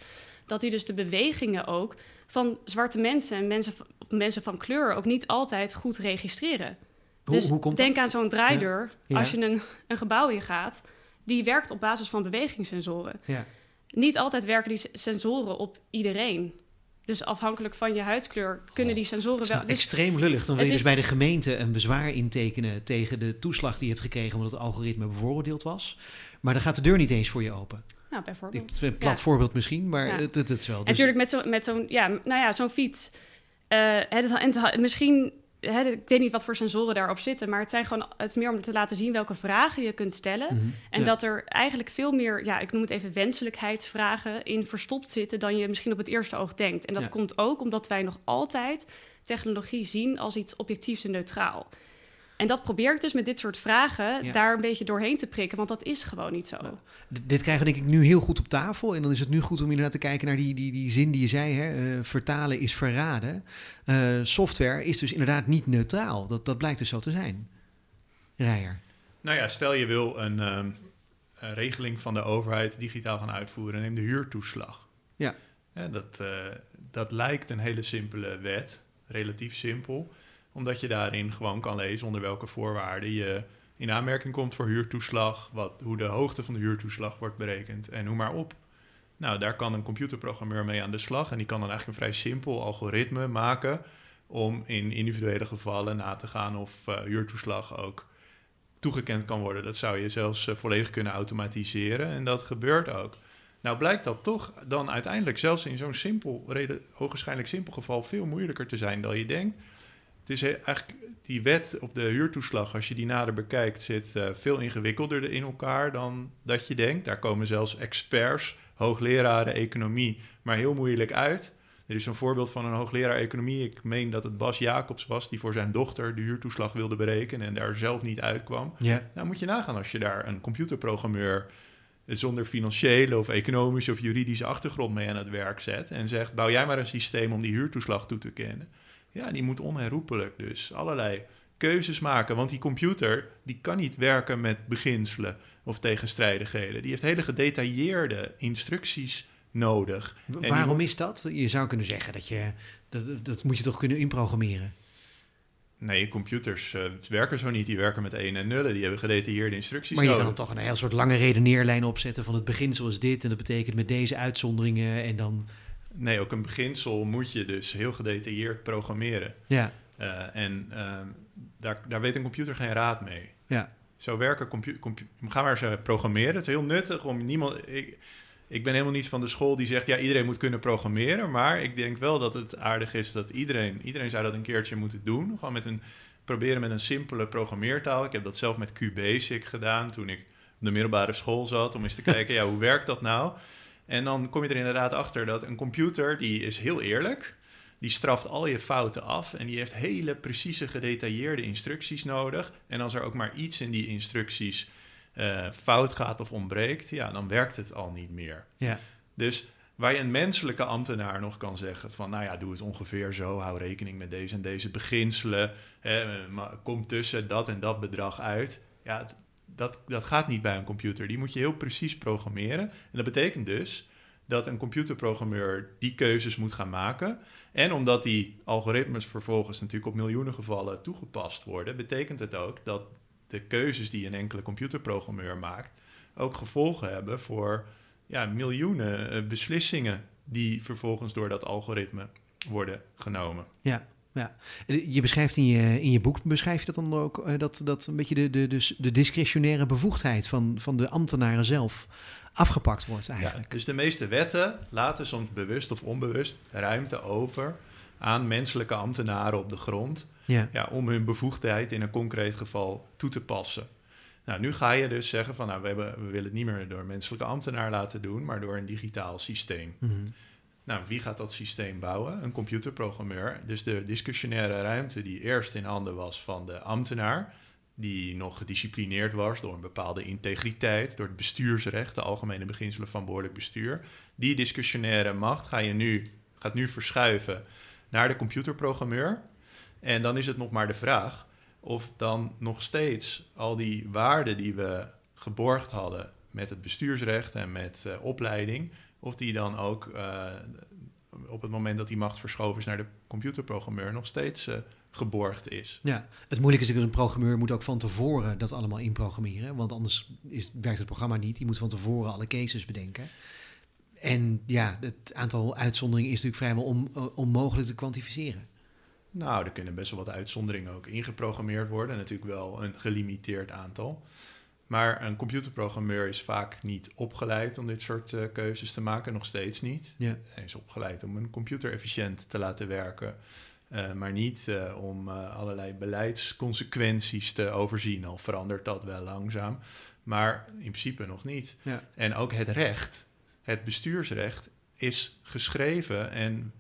Dat die dus de bewegingen ook van zwarte mensen en mensen, mensen van kleur ook niet altijd goed registreren. Hoe, dus hoe komt denk dat? aan zo'n draaideur. Ja. Als je een, een gebouw ingaat, die werkt op basis van bewegingssensoren. Ja. Niet altijd werken die sensoren op iedereen. Dus afhankelijk van je huidskleur kunnen die sensoren wel. nou dus- extreem lullig. Dan wil je dus is- bij de gemeente een bezwaar intekenen tegen de toeslag die je hebt gekregen omdat het algoritme bevooroordeeld was. Maar dan gaat de deur niet eens voor je open. nou, bijvoorbeeld. Een plat Ja. voorbeeld misschien, maar Ja. het, het, het is wel. En Dus, natuurlijk met zo'n, met zo'n, ja, nou ja, zo'n fiets. Eh, het, en het- misschien, hè, ik weet niet wat voor sensoren daarop zitten, maar het zijn gewoon, het is meer om te laten zien welke vragen je kunt stellen. Mhm. En Ja. dat er eigenlijk veel meer, ja, ik noem het even wenselijkheidsvragen in verstopt zitten dan je misschien op het eerste oog denkt. En dat Ja. komt ook omdat wij nog altijd technologie zien als iets objectiefs en neutraal. En dat probeer ik dus met dit soort vragen Ja. daar een beetje doorheen te prikken, want dat is gewoon niet zo. Dit krijgen we denk ik nu heel goed op tafel. En dan is het nu goed om inderdaad te kijken naar die, die, die zin die je zei. Hè? eh, vertalen is verraden. Eh, software is dus inderdaad niet neutraal. Dat, dat blijkt dus zo te zijn. Rijer. Nou ja, stel je wil een, ehm, een regeling van de overheid digitaal gaan uitvoeren. Neem de huurtoeslag. Ja. dat, eh, dat lijkt een hele simpele wet, relatief simpel. Omdat je daarin gewoon kan lezen onder welke voorwaarden je in aanmerking komt voor huurtoeslag. Wat, hoe de hoogte van de huurtoeslag wordt berekend en noem maar op. Nou, daar kan een computerprogrammeur mee aan de slag. En die kan dan eigenlijk een vrij simpel algoritme maken om in individuele gevallen na te gaan of eh, huurtoeslag ook toegekend kan worden. Dat zou je zelfs eh, volledig kunnen automatiseren en dat gebeurt ook. Nou blijkt dat toch dan uiteindelijk zelfs in zo'n simpel, hoogwaarschijnlijk simpel geval veel moeilijker te zijn dan je denkt. Het is eigenlijk die wet op de huurtoeslag, als je die nader bekijkt, zit eh, veel ingewikkelder in elkaar dan dat je denkt. Daar komen zelfs experts, hoogleraren economie, maar heel moeilijk uit. Er is een voorbeeld van een hoogleraar economie. Ik meen dat het Bas Jacobs was die voor zijn dochter de huurtoeslag wilde berekenen en daar zelf niet uitkwam. Ja. Nou moet je nagaan als je daar een computerprogrammeur zonder financiële of economische of juridische achtergrond mee aan het werk zet en zegt: bouw jij maar een systeem om die huurtoeslag toe te kennen. Ja, die moet onherroepelijk dus allerlei keuzes maken, want die computer die kan niet werken met beginselen of tegenstrijdigheden. Die heeft hele gedetailleerde instructies nodig. En Waarom moet- is dat? Je zou kunnen zeggen dat je... Dat, dat- moet je toch kunnen inprogrammeren? Nee, computers eh, werken zo niet. Die werken met 1 en nullen. Die hebben gedetailleerde instructies Maar je nodig. kan dan toch een heel soort lange redeneerlijn opzetten van het beginsel is dit en dat betekent met deze uitzonderingen en dan... Nee, ook een beginsel moet je dus heel gedetailleerd programmeren. Ja, Eh, en ehm, daar, daar weet een computer geen raad mee. ja. Zo werken computer. ga maar eens eh, programmeren. Het is heel nuttig om niemand. Ik, ik ben helemaal niet van de school die zegt ja, iedereen moet kunnen programmeren. Maar ik denk wel dat het aardig is dat iedereen. Iedereen zou dat een keertje moeten doen. Gewoon met een. Proberen met een simpele programmeertaal. Ik heb dat zelf met QBasic gedaan toen ik op de middelbare school zat. Om eens te kijken, ja, hoe werkt dat nou? En dan kom je er inderdaad achter dat een computer, die is heel eerlijk. Die straft al je fouten af en die heeft hele precieze gedetailleerde instructies nodig. En als er ook maar iets in die instructies eh, fout gaat of ontbreekt, ja, dan werkt het al niet meer. Ja. Dus waar je een menselijke ambtenaar nog kan zeggen van, nou ja, doe het ongeveer zo, hou rekening met deze en deze beginselen, hè, maar kom tussen dat en dat bedrag uit. Ja, dat, dat gaat niet bij een computer. Die moet je heel precies programmeren. En dat betekent dus dat een computerprogrammeur die keuzes moet gaan maken. En omdat die algoritmes vervolgens natuurlijk op miljoenen gevallen toegepast worden, betekent het ook dat de keuzes die een enkele computerprogrammeur maakt ook gevolgen hebben voor ja, miljoenen eh, beslissingen die vervolgens door dat algoritme worden genomen. Ja, ja. Je beschrijft in je, in je boek, beschrijf je dat dan ook, eh, dat, dat een beetje de, de, de, de discretionaire bevoegdheid van, van de ambtenaren zelf afgepakt wordt eigenlijk. Ja, dus de meeste wetten laten soms bewust of onbewust ruimte over aan menselijke ambtenaren op de grond ja. Ja, om hun bevoegdheid in een concreet geval toe te passen. Nou, nu ga je dus zeggen van nou, we, hebben, we willen het niet meer door menselijke ambtenaar laten doen, maar door een digitaal systeem. Mhm. Nou, wie gaat dat systeem bouwen? Een computerprogrammeur. Dus de discussionaire ruimte die eerst in handen was van de ambtenaar, die nog gedisciplineerd was door een bepaalde integriteit, door het bestuursrecht, de algemene beginselen van behoorlijk bestuur. Die discussionaire macht ga je nu, gaat nu verschuiven naar de computerprogrammeur. En dan is het nog maar de vraag of dan nog steeds al die waarden die we geborgd hadden met het bestuursrecht en met uh, opleiding, of die dan ook uh, op het moment dat die macht verschoven is naar de computerprogrammeur nog steeds uh, geborgd is. Ja, het moeilijke is dat een programmeur moet ook van tevoren dat allemaal inprogrammeren, want anders is, werkt het programma niet. Die moet van tevoren alle cases bedenken. En ja, het aantal uitzonderingen is natuurlijk vrijwel on, onmogelijk te kwantificeren. Nou, er kunnen best wel wat uitzonderingen ook ingeprogrammeerd worden. Natuurlijk wel een gelimiteerd aantal. Maar een computerprogrammeur is vaak niet opgeleid om dit soort uh, keuzes te maken, nog steeds niet. Ja. Hij is opgeleid om een computer efficiënt te laten werken, uh, maar niet uh, om allerlei beleidsconsequenties te overzien. Al verandert dat wel langzaam, maar in principe nog niet. Ja. En ook het recht, het bestuursrecht, is geschreven en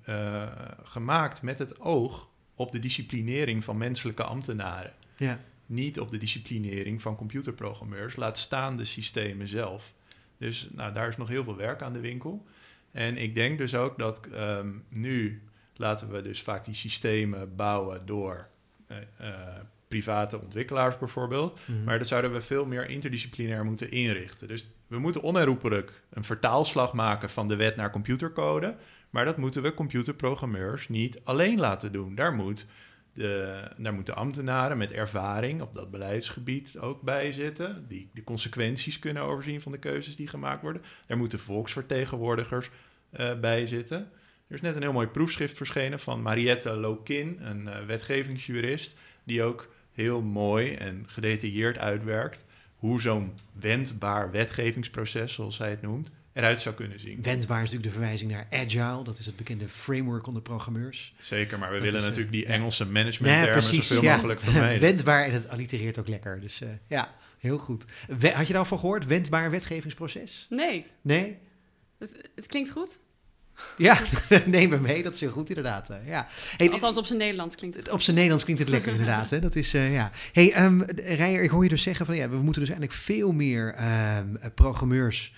gemaakt met het oog op de disciplinering van menselijke ambtenaren. Ja. Niet op de disciplinering van computerprogrammeurs, laat staan de systemen zelf. Dus nou, daar is nog heel veel werk aan de winkel. En ik denk dus ook dat um, nu laten we dus vaak die systemen bouwen door uh, uh, private ontwikkelaars bijvoorbeeld. Mhm. Maar dat zouden we veel meer interdisciplinair moeten inrichten. Dus we moeten onherroepelijk een vertaalslag maken van de wet naar computercode. Maar dat moeten we computerprogrammeurs niet alleen laten doen. Daar, moet de, daar moeten ambtenaren met ervaring op dat beleidsgebied ook bij zitten. Die de consequenties kunnen overzien van de keuzes die gemaakt worden. Daar moeten volksvertegenwoordigers uh, bij zitten. Er is net een heel mooi proefschrift verschenen van Mariette Lokin, een uh, wetgevingsjurist, die ook heel mooi en gedetailleerd uitwerkt hoe zo'n wendbaar wetgevingsproces, zoals zij het noemt, eruit zou kunnen zien. Wendbaar is natuurlijk de verwijzing naar Agile. Dat is het bekende framework onder programmeurs. Zeker, maar we Dat willen is, natuurlijk die ja. Engelse managementtermen zoveel ja. mogelijk vermijden. Wendbaar en het allitereert ook lekker. Dus uh, ja, heel goed. We, had je daarvan gehoord? Wendbaar wetgevingsproces? Nee, Nee? het, het klinkt goed. Ja, neem me mee. Dat is heel goed inderdaad. uh, ja. Hey, Althans, op zijn Nederlands klinkt het Op zijn Nederlands klinkt het lekker inderdaad. Hè? Dat is, uh, ja. Hey, um, Rijer, ik hoor je dus zeggen van ja, we moeten dus eigenlijk veel meer um, programmeurs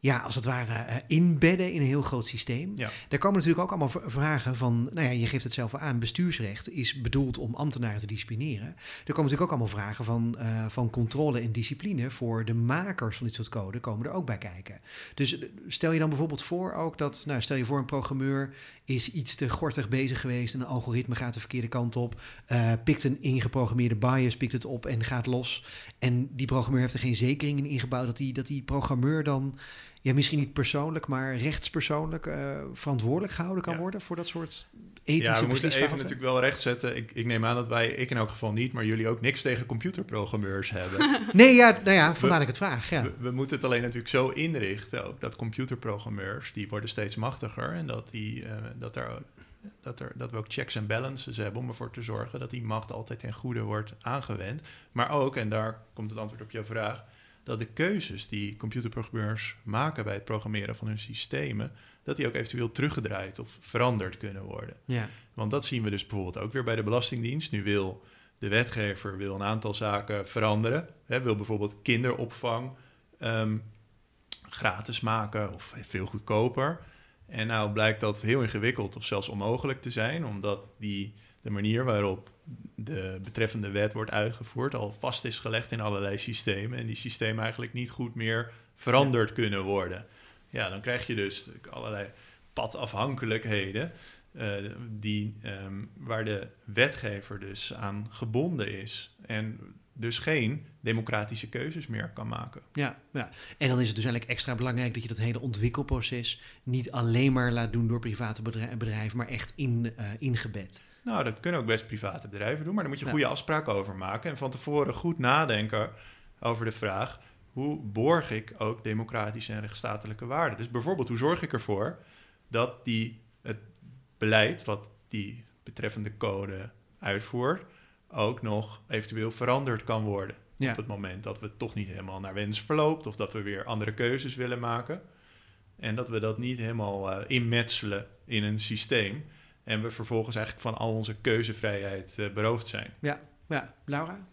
ja, als het ware uh, inbedden in een heel groot systeem. Ja. Daar komen natuurlijk ook allemaal vragen van, nou ja, je geeft het zelf al aan, bestuursrecht is bedoeld om ambtenaren te disciplineren. Er komen natuurlijk ook allemaal vragen van, uh, van controle en discipline voor de makers van dit soort code, komen er ook bij kijken. Dus stel je dan bijvoorbeeld voor ook dat, nou stel je voor een programmeur is iets te gortig bezig geweest en een algoritme gaat de verkeerde kant op, uh, pikt een ingeprogrammeerde bias, pikt het op en gaat los. En die programmeur heeft er geen zekering in ingebouwd dat die, dat die programmeur dan ja, misschien niet persoonlijk, maar rechtspersoonlijk uh, verantwoordelijk gehouden kan Ja. worden voor dat soort ethische Ja, we moeten even natuurlijk wel rechtzetten. Ik, ik neem aan dat wij, ik in elk geval niet, maar jullie ook niks tegen computerprogrammeurs hebben. Nee, ja, nou ja, vandaar dat ik het vraag. Ja. We, we moeten het alleen natuurlijk zo inrichten, ook dat computerprogrammeurs, die worden steeds machtiger en dat, die, uh, dat, er, dat, er, dat we ook checks en balances hebben om ervoor te zorgen dat die macht altijd ten goede wordt aangewend. Maar ook, en daar komt het antwoord op jouw vraag, dat de keuzes die computerprogrammeurs maken bij het programmeren van hun systemen, dat die ook eventueel teruggedraaid of veranderd kunnen worden. Ja. Want dat zien we dus bijvoorbeeld ook weer bij de Belastingdienst. Nu wil de wetgever wil een aantal zaken veranderen. Hè, wil bijvoorbeeld kinderopvang ehm, gratis maken of veel goedkoper. En nou blijkt dat heel ingewikkeld of zelfs onmogelijk te zijn, omdat die, de manier waarop de betreffende wet wordt uitgevoerd al vast is gelegd in allerlei systemen. En die systemen eigenlijk niet goed meer veranderd kunnen worden. Ja, dan krijg je dus allerlei padafhankelijkheden. Uh, die, um, waar de wetgever dus aan gebonden is. En dus geen democratische keuzes meer kan maken. Ja, ja, en dan is het dus eigenlijk extra belangrijk dat je dat hele ontwikkelproces niet alleen maar laat doen door private bedrijven, maar echt in, uh, ingebed. Nou, dat kunnen ook best private bedrijven doen, maar daar moet je goede afspraken over maken. En van tevoren goed nadenken over de vraag: hoe borg ik ook democratische en rechtsstatelijke waarden? Dus bijvoorbeeld, hoe zorg ik ervoor dat die, het beleid wat die betreffende code uitvoert, ook nog eventueel veranderd kan worden. Op het moment dat we toch niet helemaal naar wens verloopt of dat we weer andere keuzes willen maken. En dat we dat niet helemaal uh, inmetselen in een systeem. En we vervolgens eigenlijk van al onze keuzevrijheid uh, beroofd zijn. Ja, ja. Laura?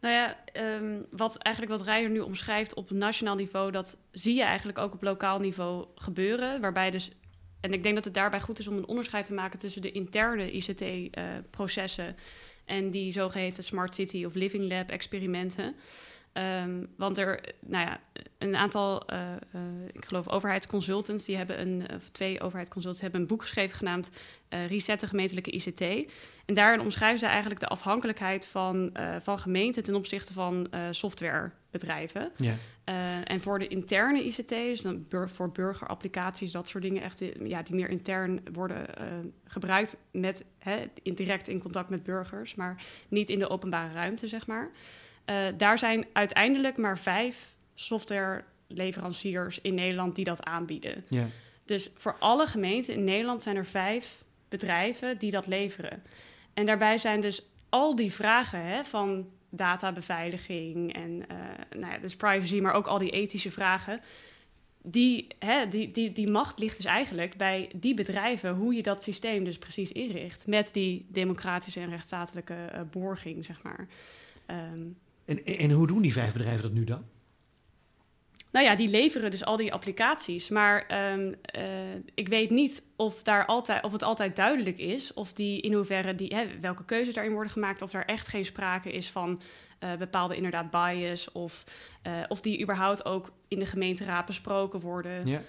Nou ja, um, wat eigenlijk wat Rijer nu omschrijft op nationaal niveau, dat zie je eigenlijk ook op lokaal niveau gebeuren. Waarbij dus, en ik denk dat het daarbij goed is om een onderscheid te maken tussen de interne ICT-processen uh, en die zogeheten Smart City of Living Lab experimenten. Um, want er, nou ja, een aantal, uh, uh, ik geloof overheidsconsultants, die hebben een, of twee overheidsconsultants hebben een boek geschreven genaamd uh, Resetten gemeentelijke ICT. En daarin omschrijven ze eigenlijk de afhankelijkheid van, van gemeenten ten opzichte van softwarebedrijven. Ja. en voor de interne ICT, dus dan bur voor burgerapplicaties, dat soort dingen, echt ja, die meer intern worden gebruikt met hè, direct in contact met burgers, maar niet in de openbare ruimte, zeg maar. Uh, daar zijn uiteindelijk maar vijf softwareleveranciers in Nederland die dat aanbieden. Dus voor alle gemeenten in Nederland zijn er vijf bedrijven die dat leveren. En daarbij zijn dus al die vragen hè, van databeveiliging en uh, nou ja, dus privacy, maar ook al die ethische vragen. Die, hè, die, die, die macht ligt dus eigenlijk bij die bedrijven, hoe je dat systeem dus precies inricht. Met die democratische en rechtsstatelijke uh, borging, zeg maar. Um, en, en hoe doen die vijf bedrijven dat nu dan? Nou ja, die leveren dus al die applicaties. Maar um, uh, ik weet niet of, daar altijd, of het altijd duidelijk is. Of die in hoeverre die, hè, welke keuzes daarin worden gemaakt. Of er echt geen sprake is van uh, bepaalde inderdaad bias. Of, uh, of die überhaupt ook in de gemeenteraad besproken worden. Ja.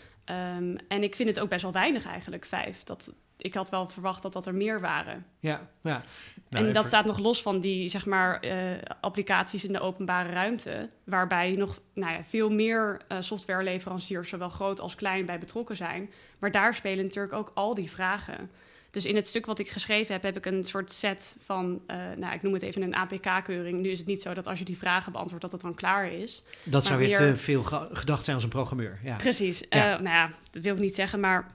Um, en ik vind het ook best wel weinig eigenlijk, vijf. Dat, ik had wel verwacht dat dat er meer waren. Ja, ja. Nou, en dat staat nog los van die zeg maar, uh, applicaties in de openbare ruimte, waarbij nog nou ja, veel meer uh, softwareleveranciers, zowel groot als klein, bij betrokken zijn. Maar daar spelen natuurlijk ook al die vragen. Dus in het stuk wat ik geschreven heb, heb ik een soort set van, uh, nou, ik noem het even een APK-keuring. Nu is het niet zo dat als je die vragen beantwoordt, dat het dan klaar is. Dat zou weer te veel gedacht zijn als een programmeur. Ja. Precies. Ja. nou ja, dat wil ik niet zeggen, maar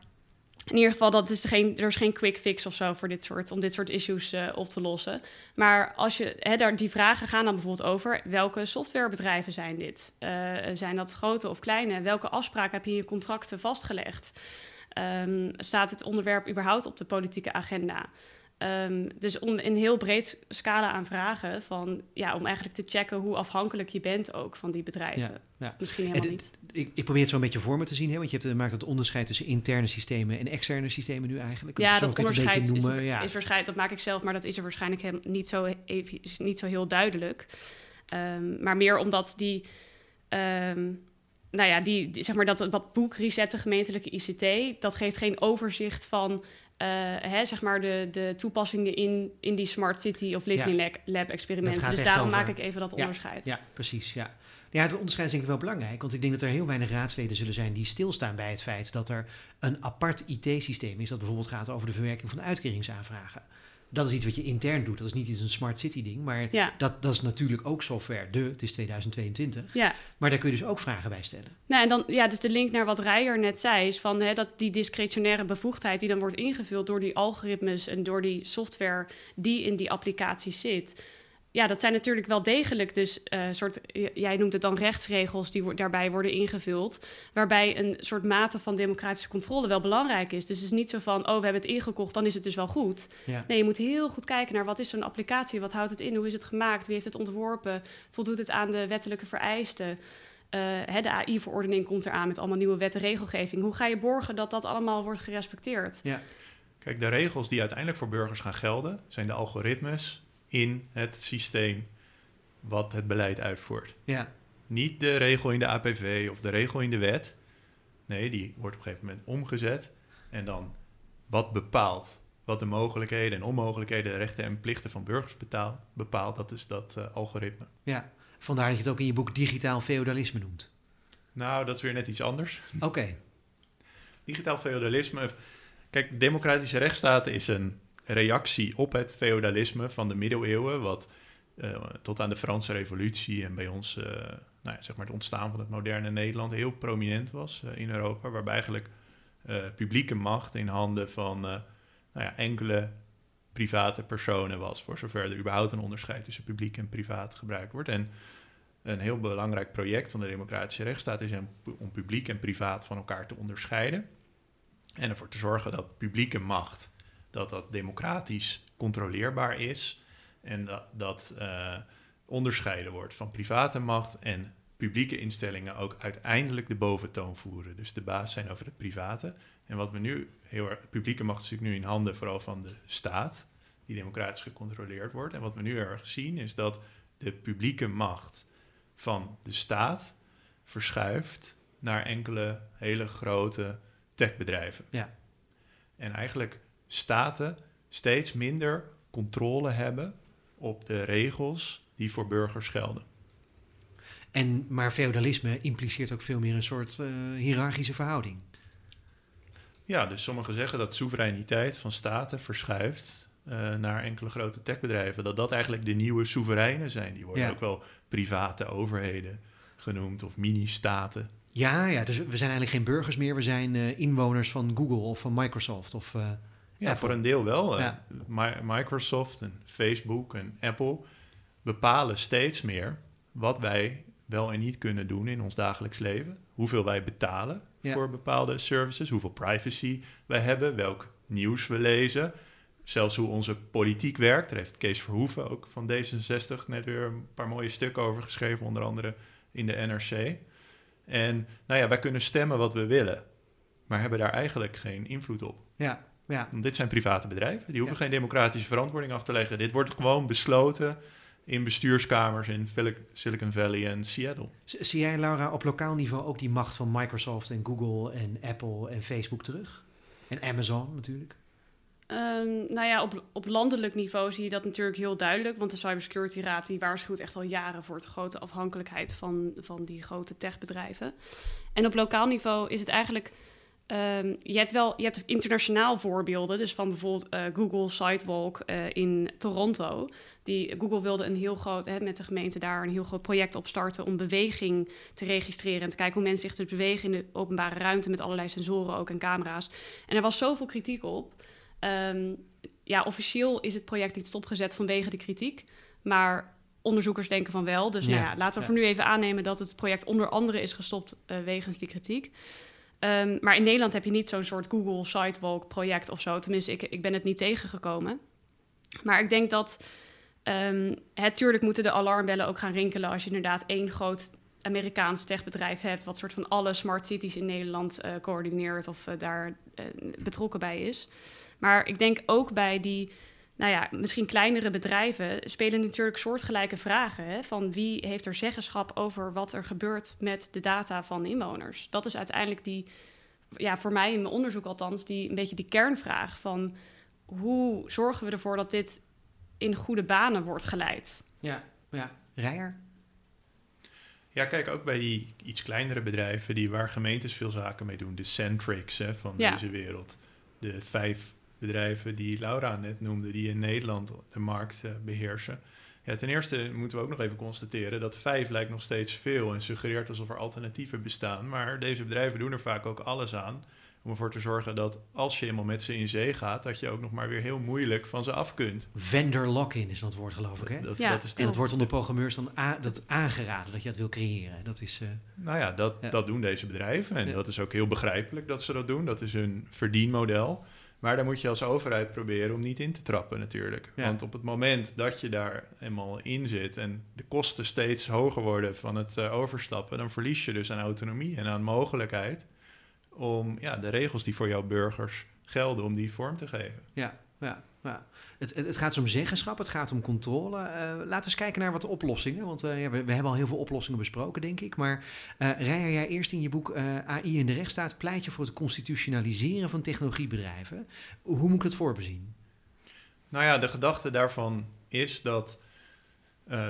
in ieder geval, dat is geen, er is geen quick fix of zo voor dit soort, om dit soort issues uh, op te lossen. Maar als je, hè, daar, die vragen gaan dan bijvoorbeeld over welke softwarebedrijven zijn dit? Uh, zijn dat grote of kleine? Welke afspraken heb je in je contracten vastgelegd? Um, staat het onderwerp überhaupt op de politieke agenda? Um, dus om een heel breed scala aan vragen van ja, om eigenlijk te checken hoe afhankelijk je bent ook van die bedrijven. Ja, ja. Misschien helemaal niet. Ik, ik, probeer het zo een beetje voor me te zien, hè, want je hebt, maakt het onderscheid tussen interne systemen en externe systemen nu eigenlijk. Ja, dat onderscheid is, ja. is waarschijnlijk, dat maak ik zelf, maar dat is er waarschijnlijk heel, niet, zo, even, niet zo heel duidelijk. Um, maar meer omdat die. Um, nou ja, die, die, zeg maar dat wat boek Resetten gemeentelijke ICT, dat geeft geen overzicht van uh, hè, zeg maar de, de toepassingen in, in die Smart City of Living ja. Lab experimenten. Dus daarom maak ik even dat onderscheid. Ja, precies. Ja. Ja, dat onderscheid is denk ik wel belangrijk. Want ik denk dat er heel weinig raadsleden zullen zijn die stilstaan bij het feit dat er een apart IT-systeem is dat bijvoorbeeld gaat over de verwerking van uitkeringsaanvragen dat is iets wat je intern doet. Dat is niet iets een smart city ding. Maar ja. dat, dat is natuurlijk ook software. De, het is 2022. Ja. Maar daar kun je dus ook vragen bij stellen. Nou, en dan, ja, dus de link naar wat Rijer net zei, is van hè, dat die discretionaire bevoegdheid die dan wordt ingevuld door die algoritmes en door die software die in die applicatie zit ja, dat zijn natuurlijk wel degelijk dus uh, soort, jij noemt het dan rechtsregels die wo daarbij worden ingevuld, waarbij een soort mate van democratische controle wel belangrijk is. Dus het is niet zo van, oh, we hebben het ingekocht, dan is het dus wel goed. Ja. Nee, je moet heel goed kijken naar wat is zo'n applicatie, wat houdt het in, hoe is het gemaakt, wie heeft het ontworpen, voldoet het aan de wettelijke vereisten. Uh, hè, de AI-verordening komt eraan met allemaal nieuwe wet en regelgeving. Hoe ga je borgen dat dat allemaal wordt gerespecteerd? Ja. Kijk, de regels die uiteindelijk voor burgers gaan gelden, zijn de algoritmes in het systeem wat het beleid uitvoert. Ja. Niet de regel in de APV of de regel in de wet. Nee, die wordt op een gegeven moment omgezet. En dan wat bepaalt, wat de mogelijkheden en onmogelijkheden, de rechten en plichten van burgers betaalt, bepaalt, dat is dat uh, algoritme. Ja, vandaar dat je het ook in je boek digitaal feudalisme noemt. Nou, dat is weer net iets anders. Oké. Okay. Digitaal feudalisme. Kijk, democratische rechtsstaten is een reactie op het feudalisme van de middeleeuwen, wat uh, tot aan de Franse Revolutie en bij ons, uh, nou ja, zeg maar het ontstaan van het moderne Nederland heel prominent was uh, in Europa, waarbij eigenlijk publieke macht in handen van nou ja, enkele private personen was, voor zover er überhaupt een onderscheid tussen publiek en privaat gebruikt wordt. En een heel belangrijk project van de democratische rechtsstaat is om publiek en privaat van elkaar te onderscheiden. En ervoor te zorgen dat publieke macht dat dat democratisch controleerbaar is en dat, dat uh, onderscheiden wordt van private macht en publieke instellingen ook uiteindelijk de boventoon voeren. Dus de baas zijn over het private. En wat we nu heel erg, publieke macht is natuurlijk nu in handen vooral van de staat, die democratisch gecontroleerd wordt. En wat we nu erg zien is dat de publieke macht van de staat verschuift naar enkele hele grote techbedrijven. Ja. En eigenlijk staten steeds minder controle hebben op de regels die voor burgers gelden. En, maar feudalisme impliceert ook veel meer een soort uh, hiërarchische verhouding. Ja, dus sommigen zeggen dat soevereiniteit van staten verschuift uh, naar enkele grote techbedrijven. Dat dat eigenlijk de nieuwe soevereinen zijn. Die worden Ja. ook wel private overheden genoemd of mini-staten. Ja, ja, dus we zijn eigenlijk geen burgers meer. We zijn eh, inwoners van Google of van Microsoft. Of, eh, Ja, voor een deel wel. Eh, Ja. Microsoft en Facebook en Apple bepalen steeds meer wat wij wel en niet kunnen doen in ons dagelijks leven. Hoeveel wij betalen Ja. voor bepaalde services, hoeveel privacy wij hebben, welk nieuws we lezen. Zelfs hoe onze politiek werkt. Daar heeft Kees Verhoeven ook van D66 net weer een paar mooie stukken over geschreven, onder andere in de NRC. En nou ja, wij kunnen stemmen wat we willen, maar hebben daar eigenlijk geen invloed op. ja, ja. Want dit zijn private bedrijven. Die hoeven Ja. geen democratische verantwoording af te leggen. Dit wordt gewoon besloten in bestuurskamers in Sil- Silicon Valley en Seattle. Z- Zie jij, Laura, op lokaal niveau ook die macht van Microsoft en Google en Apple en Facebook terug? En Amazon natuurlijk. Ehm, nou ja, op, op landelijk niveau zie je dat natuurlijk heel duidelijk. Want de Cybersecurity Raad die waarschuwt echt al jaren voor de grote afhankelijkheid van, van die grote techbedrijven. En op lokaal niveau is het eigenlijk. Ehm, je hebt wel je hebt internationaal voorbeelden. Dus van bijvoorbeeld eh, Google Sidewalk eh, in Toronto. Die, Google wilde een heel groot, hè, met de gemeente daar een heel groot project opstarten om beweging te registreren en te kijken hoe mensen zich dus bewegen in de openbare ruimte met allerlei sensoren ook en camera's. En er was zoveel kritiek op. Ehm, ja, officieel is het project niet stopgezet vanwege de kritiek. Maar onderzoekers denken van wel. Dus nou Ja, laten we ja. voor nu even aannemen dat het project onder andere is gestopt eh, wegens die kritiek. Ehm, maar in Nederland heb je niet zo'n soort Google Sidewalk project of zo. Tenminste, ik, ik ben het niet tegengekomen. Maar ik denk dat ehm het tuurlijk moeten de alarmbellen ook gaan rinkelen als je inderdaad één groot Amerikaans techbedrijf hebt, wat soort van alle smart cities in Nederland eh, coördineert of eh, daar eh, betrokken bij is. Maar ik denk ook bij die, nou ja, misschien kleinere bedrijven spelen natuurlijk soortgelijke vragen. Hè? Van wie heeft er zeggenschap over wat er gebeurt met de data van de inwoners? Dat is uiteindelijk die, ja, voor mij in mijn onderzoek althans, die een beetje die kernvraag van hoe zorgen we ervoor dat dit in goede banen wordt geleid? Ja, ja. Rijer? Ja, kijk, ook bij die iets kleinere bedrijven die waar gemeentes veel zaken mee doen. De Centrics hè, van Ja. deze wereld. De vijf bedrijven die Laura net noemde, die in Nederland de markt eh, beheersen. Ja, ten eerste moeten we ook nog even constateren dat vijf lijkt nog steeds veel en suggereert alsof er alternatieven bestaan. Maar deze bedrijven doen er vaak ook alles aan Om ervoor te zorgen dat als je eenmaal met ze in zee gaat, dat je ook nog maar weer heel moeilijk van ze af kunt. Vendor lock-in is dat woord, geloof ik. Hè? Dat, Ja. dat is en dat wordt onder programmeurs dan a- dat aangeraden dat je dat wil creëren. Dat is, eh, Nou ja, dat, Ja. dat doen deze bedrijven. En Ja. dat is ook heel begrijpelijk dat ze dat doen. Dat is hun verdienmodel. Maar daar moet je als overheid proberen om niet in te trappen natuurlijk. Ja. Want op het moment dat je daar eenmaal in zit... en de kosten steeds hoger worden van het eh, overstappen... dan verlies je dus aan autonomie en aan mogelijkheid... om ja, de regels die voor jouw burgers gelden, om die vorm te geven. ja, ja, ja. Het, het, het gaat dus om zeggenschap, het gaat om controle. Eh, laten we eens kijken naar wat oplossingen. Want eh, ja, we, we hebben al heel veel oplossingen besproken, denk ik. Maar Rijer, jij eerst in je boek AI in de rechtsstaat... pleit je voor het constitutionaliseren van technologiebedrijven. Hoe moet ik het voorbezien? Nou ja, de gedachte daarvan is dat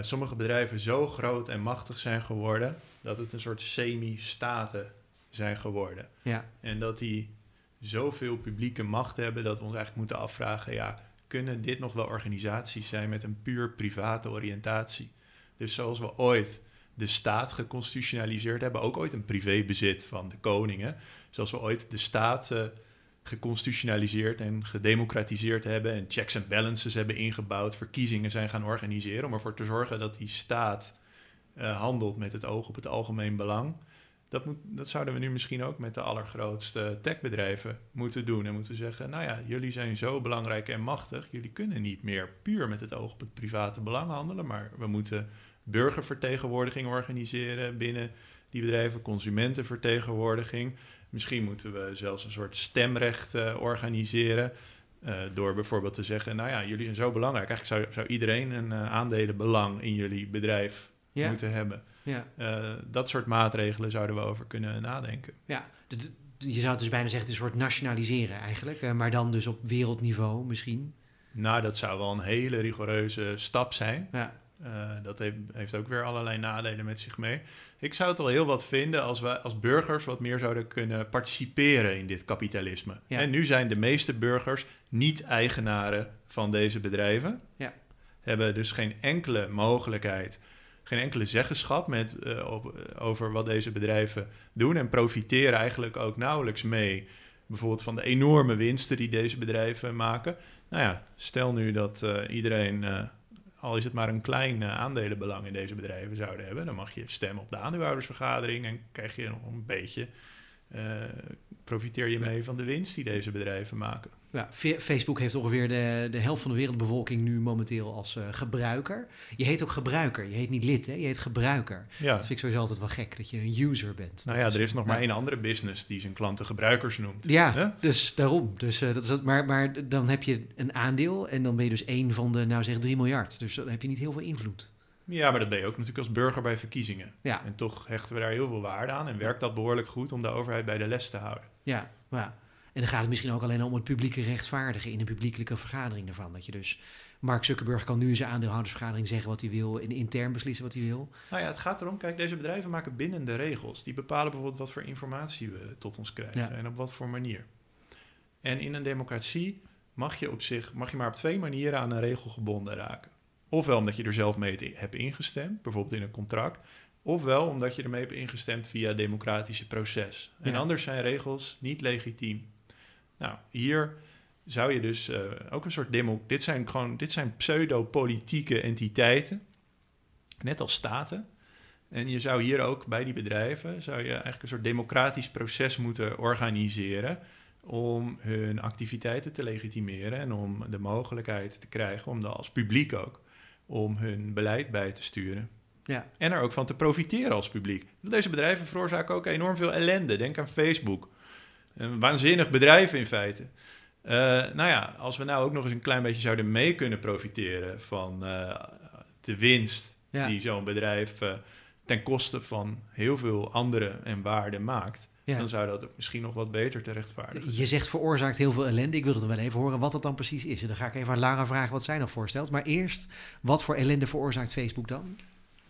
sommige bedrijven zo groot en machtig zijn geworden dat het een soort semi-staten zijn geworden. Ja, En dat die zoveel publieke macht hebben dat we ons eigenlijk moeten afvragen: ja, kunnen dit nog wel organisaties zijn met een puur private oriëntatie? Dus zoals we ooit de staat geconstitutionaliseerd hebben, ook ooit een privébezit van de koningen, zoals we ooit de staat geconstitutionaliseerd en gedemocratiseerd hebben en checks en balances hebben ingebouwd, verkiezingen zijn gaan organiseren om ervoor te zorgen dat die staat eh, handelt met het oog op het algemeen belang. Dat, moet, dat zouden we nu misschien ook met de allergrootste techbedrijven moeten doen. En moeten zeggen, nou ja, jullie zijn zo belangrijk en machtig. Jullie kunnen niet meer puur met het oog op het private belang handelen. Maar we moeten burgervertegenwoordiging organiseren binnen die bedrijven. Consumentenvertegenwoordiging. Misschien moeten we zelfs een soort stemrecht eh, organiseren. eh, door bijvoorbeeld te zeggen, nou ja, jullie zijn zo belangrijk. Eigenlijk zou, zou iedereen een eh, aandelenbelang in jullie bedrijf ja, moeten hebben. Ja. Eh, dat soort maatregelen zouden we over kunnen nadenken. ja. Je zou het dus bijna zeggen, een soort nationaliseren eigenlijk. eh, maar dan dus op wereldniveau misschien. Nou, dat zou wel een hele rigoureuze stap zijn. Ja, Eh, dat heeft, heeft ook weer allerlei nadelen met zich mee. Ik zou het al heel wat vinden als wij als burgers wat meer zouden kunnen participeren in dit kapitalisme. Ja. En nu zijn de meeste burgers niet eigenaren van deze bedrijven. Ja. Hebben dus geen enkele mogelijkheid, geen enkele zeggenschap met, eh, eh, over wat deze bedrijven doen. En profiteren eigenlijk ook nauwelijks mee. Bijvoorbeeld van de enorme winsten die deze bedrijven maken. Nou ja, stel nu dat eh, iedereen, al is het maar een klein aandelenbelang in deze bedrijven zouden hebben, dan mag je stemmen op de aandeelhoudersvergadering en krijg je nog een beetje, profiteer je mee van de winst die deze bedrijven maken. Ja, Facebook heeft ongeveer de, de helft van de wereldbevolking nu momenteel als eh, gebruiker. Je heet ook gebruiker, je heet niet lid, hè? je heet gebruiker. Ja. Dat vind ik sowieso altijd wel gek, dat je een user bent. Nou Dat ja, er is nog maar één andere business die zijn klanten gebruikers noemt. Ja, Hè? dus daarom. Dus, eh, dat is het. Maar, maar dan heb je een aandeel en dan ben je dus één van de, nou zeg 3 miljard. Dus dan heb je niet heel veel invloed. Ja, maar dat ben je ook natuurlijk als burger bij verkiezingen. Ja, En toch hechten we daar heel veel waarde aan en werkt dat behoorlijk goed om de overheid bij de les te houden. Ja, ja. En dan gaat het misschien ook alleen om het publieke rechtvaardigen in een publiekelijke vergadering daarvan. Dat je dus, Mark Zuckerberg kan nu in zijn aandeelhoudersvergadering zeggen wat hij wil en intern beslissen wat hij wil. Nou ja, het gaat erom, kijk, deze bedrijven maken binnen de regels. Die bepalen bijvoorbeeld wat voor informatie we tot ons krijgen Ja. en op wat voor manier. En in een democratie mag je op zich, mag je maar op twee manieren aan een regel gebonden raken. Ofwel omdat je er zelf mee hebt ingestemd, bijvoorbeeld in een contract. Ofwel omdat je ermee hebt ingestemd via het democratische proces. En Ja. anders zijn regels niet legitiem. Nou, hier zou je dus eh, ook een soort demo... Dit zijn gewoon, dit zijn pseudo-politieke entiteiten, net als staten. En je zou hier ook bij die bedrijven, zou je eigenlijk een soort democratisch proces moeten organiseren om hun activiteiten te legitimeren en om de mogelijkheid te krijgen om dan als publiek ook om hun beleid bij te sturen. Ja, En er ook van te profiteren als publiek. Deze bedrijven veroorzaken ook enorm veel ellende. Denk aan Facebook. Een waanzinnig bedrijf in feite. Eh, nou ja, als we nou ook nog eens een klein beetje zouden mee kunnen profiteren van eh, de winst ja, die zo'n bedrijf eh, ten koste van heel veel andere en waarden maakt, ja. dan zou dat ook misschien nog wat beter te rechtvaardigen. Je zegt veroorzaakt heel veel ellende. Ik wil het wel even horen wat dat dan precies is. En dan ga ik even aan Lara vragen wat zij nog voorstelt. Maar eerst, wat voor ellende veroorzaakt Facebook dan?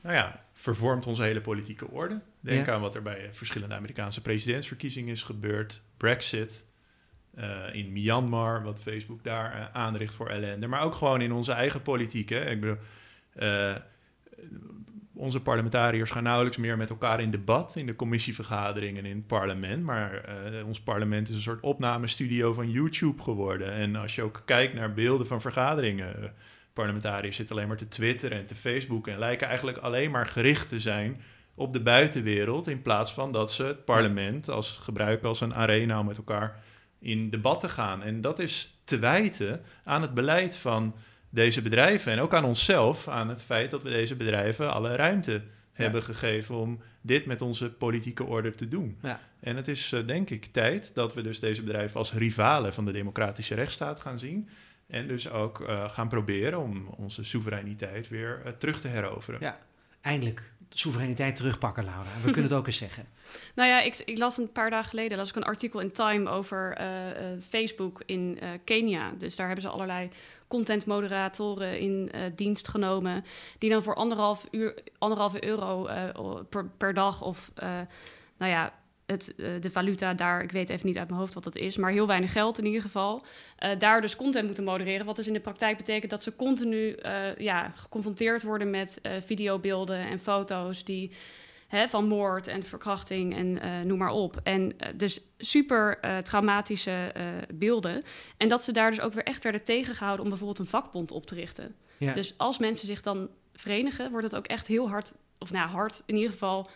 Nou ja, vervormt onze hele politieke orde. Denk Ja. aan wat er bij verschillende Amerikaanse presidentsverkiezingen is gebeurd. Brexit. eh, in Myanmar, wat Facebook daar eh, aanricht voor ellende. Maar ook gewoon in onze eigen politiek. Hè? Ik bedoel, eh, onze parlementariërs gaan nauwelijks meer met elkaar in debat in de commissievergaderingen in het parlement. Maar ons parlement is een soort opnamestudio van YouTube geworden. En als je ook kijkt naar beelden van vergaderingen, parlementariërs zitten alleen maar te twitteren en te facebooken en lijken eigenlijk alleen maar gericht te zijn op de buitenwereld in plaats van dat ze het parlement als gebruiken als een arena om met elkaar in debat te gaan. En dat is te wijten aan het beleid van deze bedrijven en ook aan onszelf, aan het feit dat we deze bedrijven alle ruimte hebben gegeven om dit met onze politieke orde te doen. Ja. En het is eh, denk ik tijd dat we dus deze bedrijven als rivalen van de democratische rechtsstaat gaan zien. En dus ook eh, gaan proberen om onze soevereiniteit weer eh, terug te heroveren. Ja, eindelijk soevereiniteit terugpakken, Laura. We kunnen het ook eens zeggen. Nou ja, ik, ik, las een paar dagen geleden las ik een artikel in Time over Facebook in Kenia. Dus daar hebben ze allerlei contentmoderatoren in uh, dienst genomen. Die dan voor anderhalf uur, anderhalve euro uh, per, per, dag of uh, nou ja, het, de valuta daar, ik weet even niet uit mijn hoofd wat dat is, maar heel weinig geld in ieder geval. daar dus content moeten modereren. Wat dus in de praktijk betekent dat ze continu ja, geconfronteerd worden met videobeelden en foto's die hè, van moord en verkrachting en uh, noem maar op. En uh, dus super uh, traumatische beelden. En dat ze daar dus ook weer echt werden tegengehouden om bijvoorbeeld een vakbond op te richten. Ja. Dus als mensen zich dan verenigen, wordt het ook echt heel hard, of nou hard in ieder geval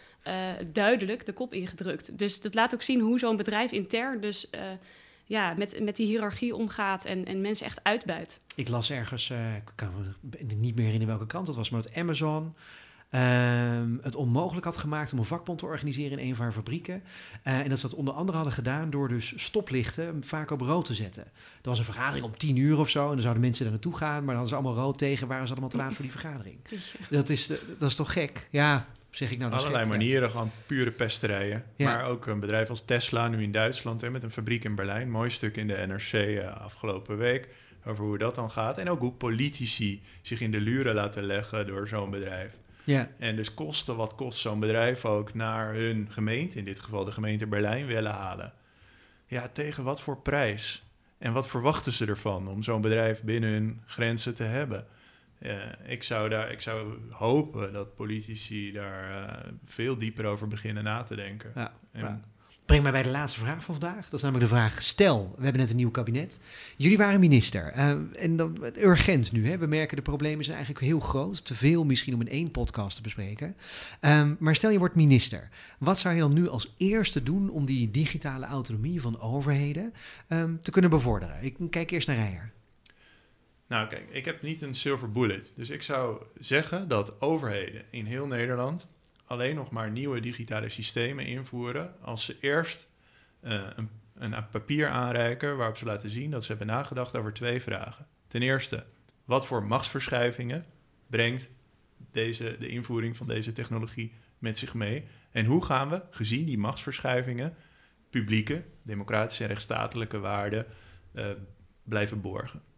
duidelijk de kop ingedrukt. Dus dat laat ook zien hoe zo'n bedrijf intern dus ja, met, met die hiërarchie omgaat en, en mensen echt uitbuit. Ik las ergens, ik kan me niet meer herinneren welke kant het was, maar dat Amazon Um, het onmogelijk had gemaakt om een vakbond te organiseren in een van haar fabrieken. En dat ze dat onder andere hadden gedaan door dus stoplichten vaak op rood te zetten. Er was een vergadering om tien uur of zo en dan zouden mensen er naartoe gaan, maar dan hadden ze allemaal rood tegen, waren ze allemaal te laat voor die vergadering. Dat is, dat is toch gek? Ja, zeg ik nou. Dat Allerlei manieren, gewoon pure pesterijen. Ja. Maar ook een bedrijf als Tesla, nu in Duitsland, hè, met een fabriek in Berlijn. Mooi stuk in de NRC uh, afgelopen week over hoe dat dan gaat. En ook hoe politici zich in de luren laten leggen door zo'n bedrijf. Ja. En dus kosten wat kost zo'n bedrijf ook naar hun gemeente, in dit geval de gemeente Berlijn, willen halen. Ja, tegen wat voor prijs? En wat verwachten ze ervan om zo'n bedrijf binnen hun grenzen te hebben? Uh, ik, zou daar, ik zou hopen dat politici daar uh, veel dieper over beginnen na te denken. Ja, en, ja. Breng mij bij de laatste vraag van vandaag. Dat is namelijk de vraag: stel, we hebben net een nieuw kabinet. Jullie waren minister. Uh, en dan urgent nu. Hè? We merken de problemen zijn eigenlijk heel groot. Te veel misschien om in één podcast te bespreken. Um, maar stel je wordt minister. Wat zou je dan nu als eerste doen om die digitale autonomie van overheden um, te kunnen bevorderen? Ik kijk eerst naar Rijer. Nou, kijk, ik heb niet een silver bullet. Dus ik zou zeggen dat overheden in heel Nederland alleen nog maar nieuwe digitale systemen invoeren als ze eerst uh, een, een papier aanreiken waarop ze laten zien dat ze hebben nagedacht over twee vragen. Ten eerste, wat voor machtsverschuivingen brengt deze, de invoering van deze technologie met zich mee? En hoe gaan we, gezien die machtsverschuivingen, publieke, democratische en rechtsstatelijke waarden uh, blijven borgen?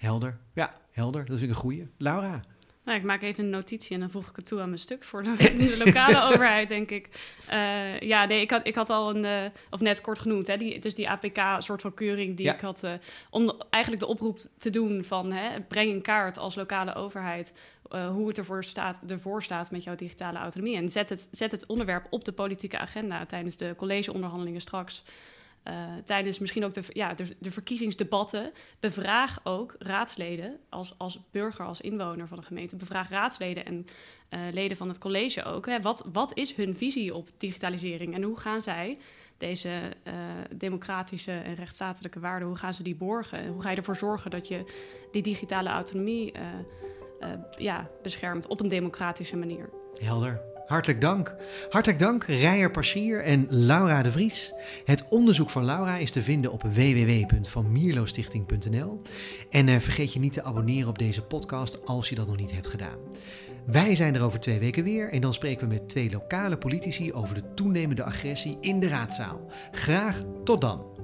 Helder. Ja, helder. Dat is een goede. Laura? Nou, ik maak even een notitie en dan voeg ik het toe aan mijn stuk voor de, de lokale overheid, denk ik. Uh, ja, nee, ik had, ik had al een, uh, of net kort genoemd, hè, die, dus die APK-soort van keuring die ja. ik had, uh, om eigenlijk de oproep te doen van hè, breng in kaart als lokale overheid hoe het ervoor staat, ervoor staat met jouw digitale autonomie. En zet het, zet het onderwerp op de politieke agenda tijdens de collegeonderhandelingen straks. Uh, tijdens misschien ook de, ja, de, de, verkiezingsdebatten, bevraag ook raadsleden als, als burger, als inwoner van de gemeente. Bevraag raadsleden en uh, leden van het college ook. Hè. Wat, wat is hun visie op digitalisering en hoe gaan zij deze uh, democratische en rechtsstatelijke waarden, hoe gaan ze die borgen? Hoe ga je ervoor zorgen dat je die digitale autonomie ja, beschermt op een democratische manier? Helder. Hartelijk dank. Hartelijk dank, Rijer Passier en Laura de Vries. Het onderzoek van Laura is te vinden op www.vanmierlostichting.nl. En uh, vergeet je niet te abonneren op deze podcast als je dat nog niet hebt gedaan. Wij zijn er over twee weken weer en dan spreken we met twee lokale politici over de toenemende agressie in de raadzaal. Graag tot dan.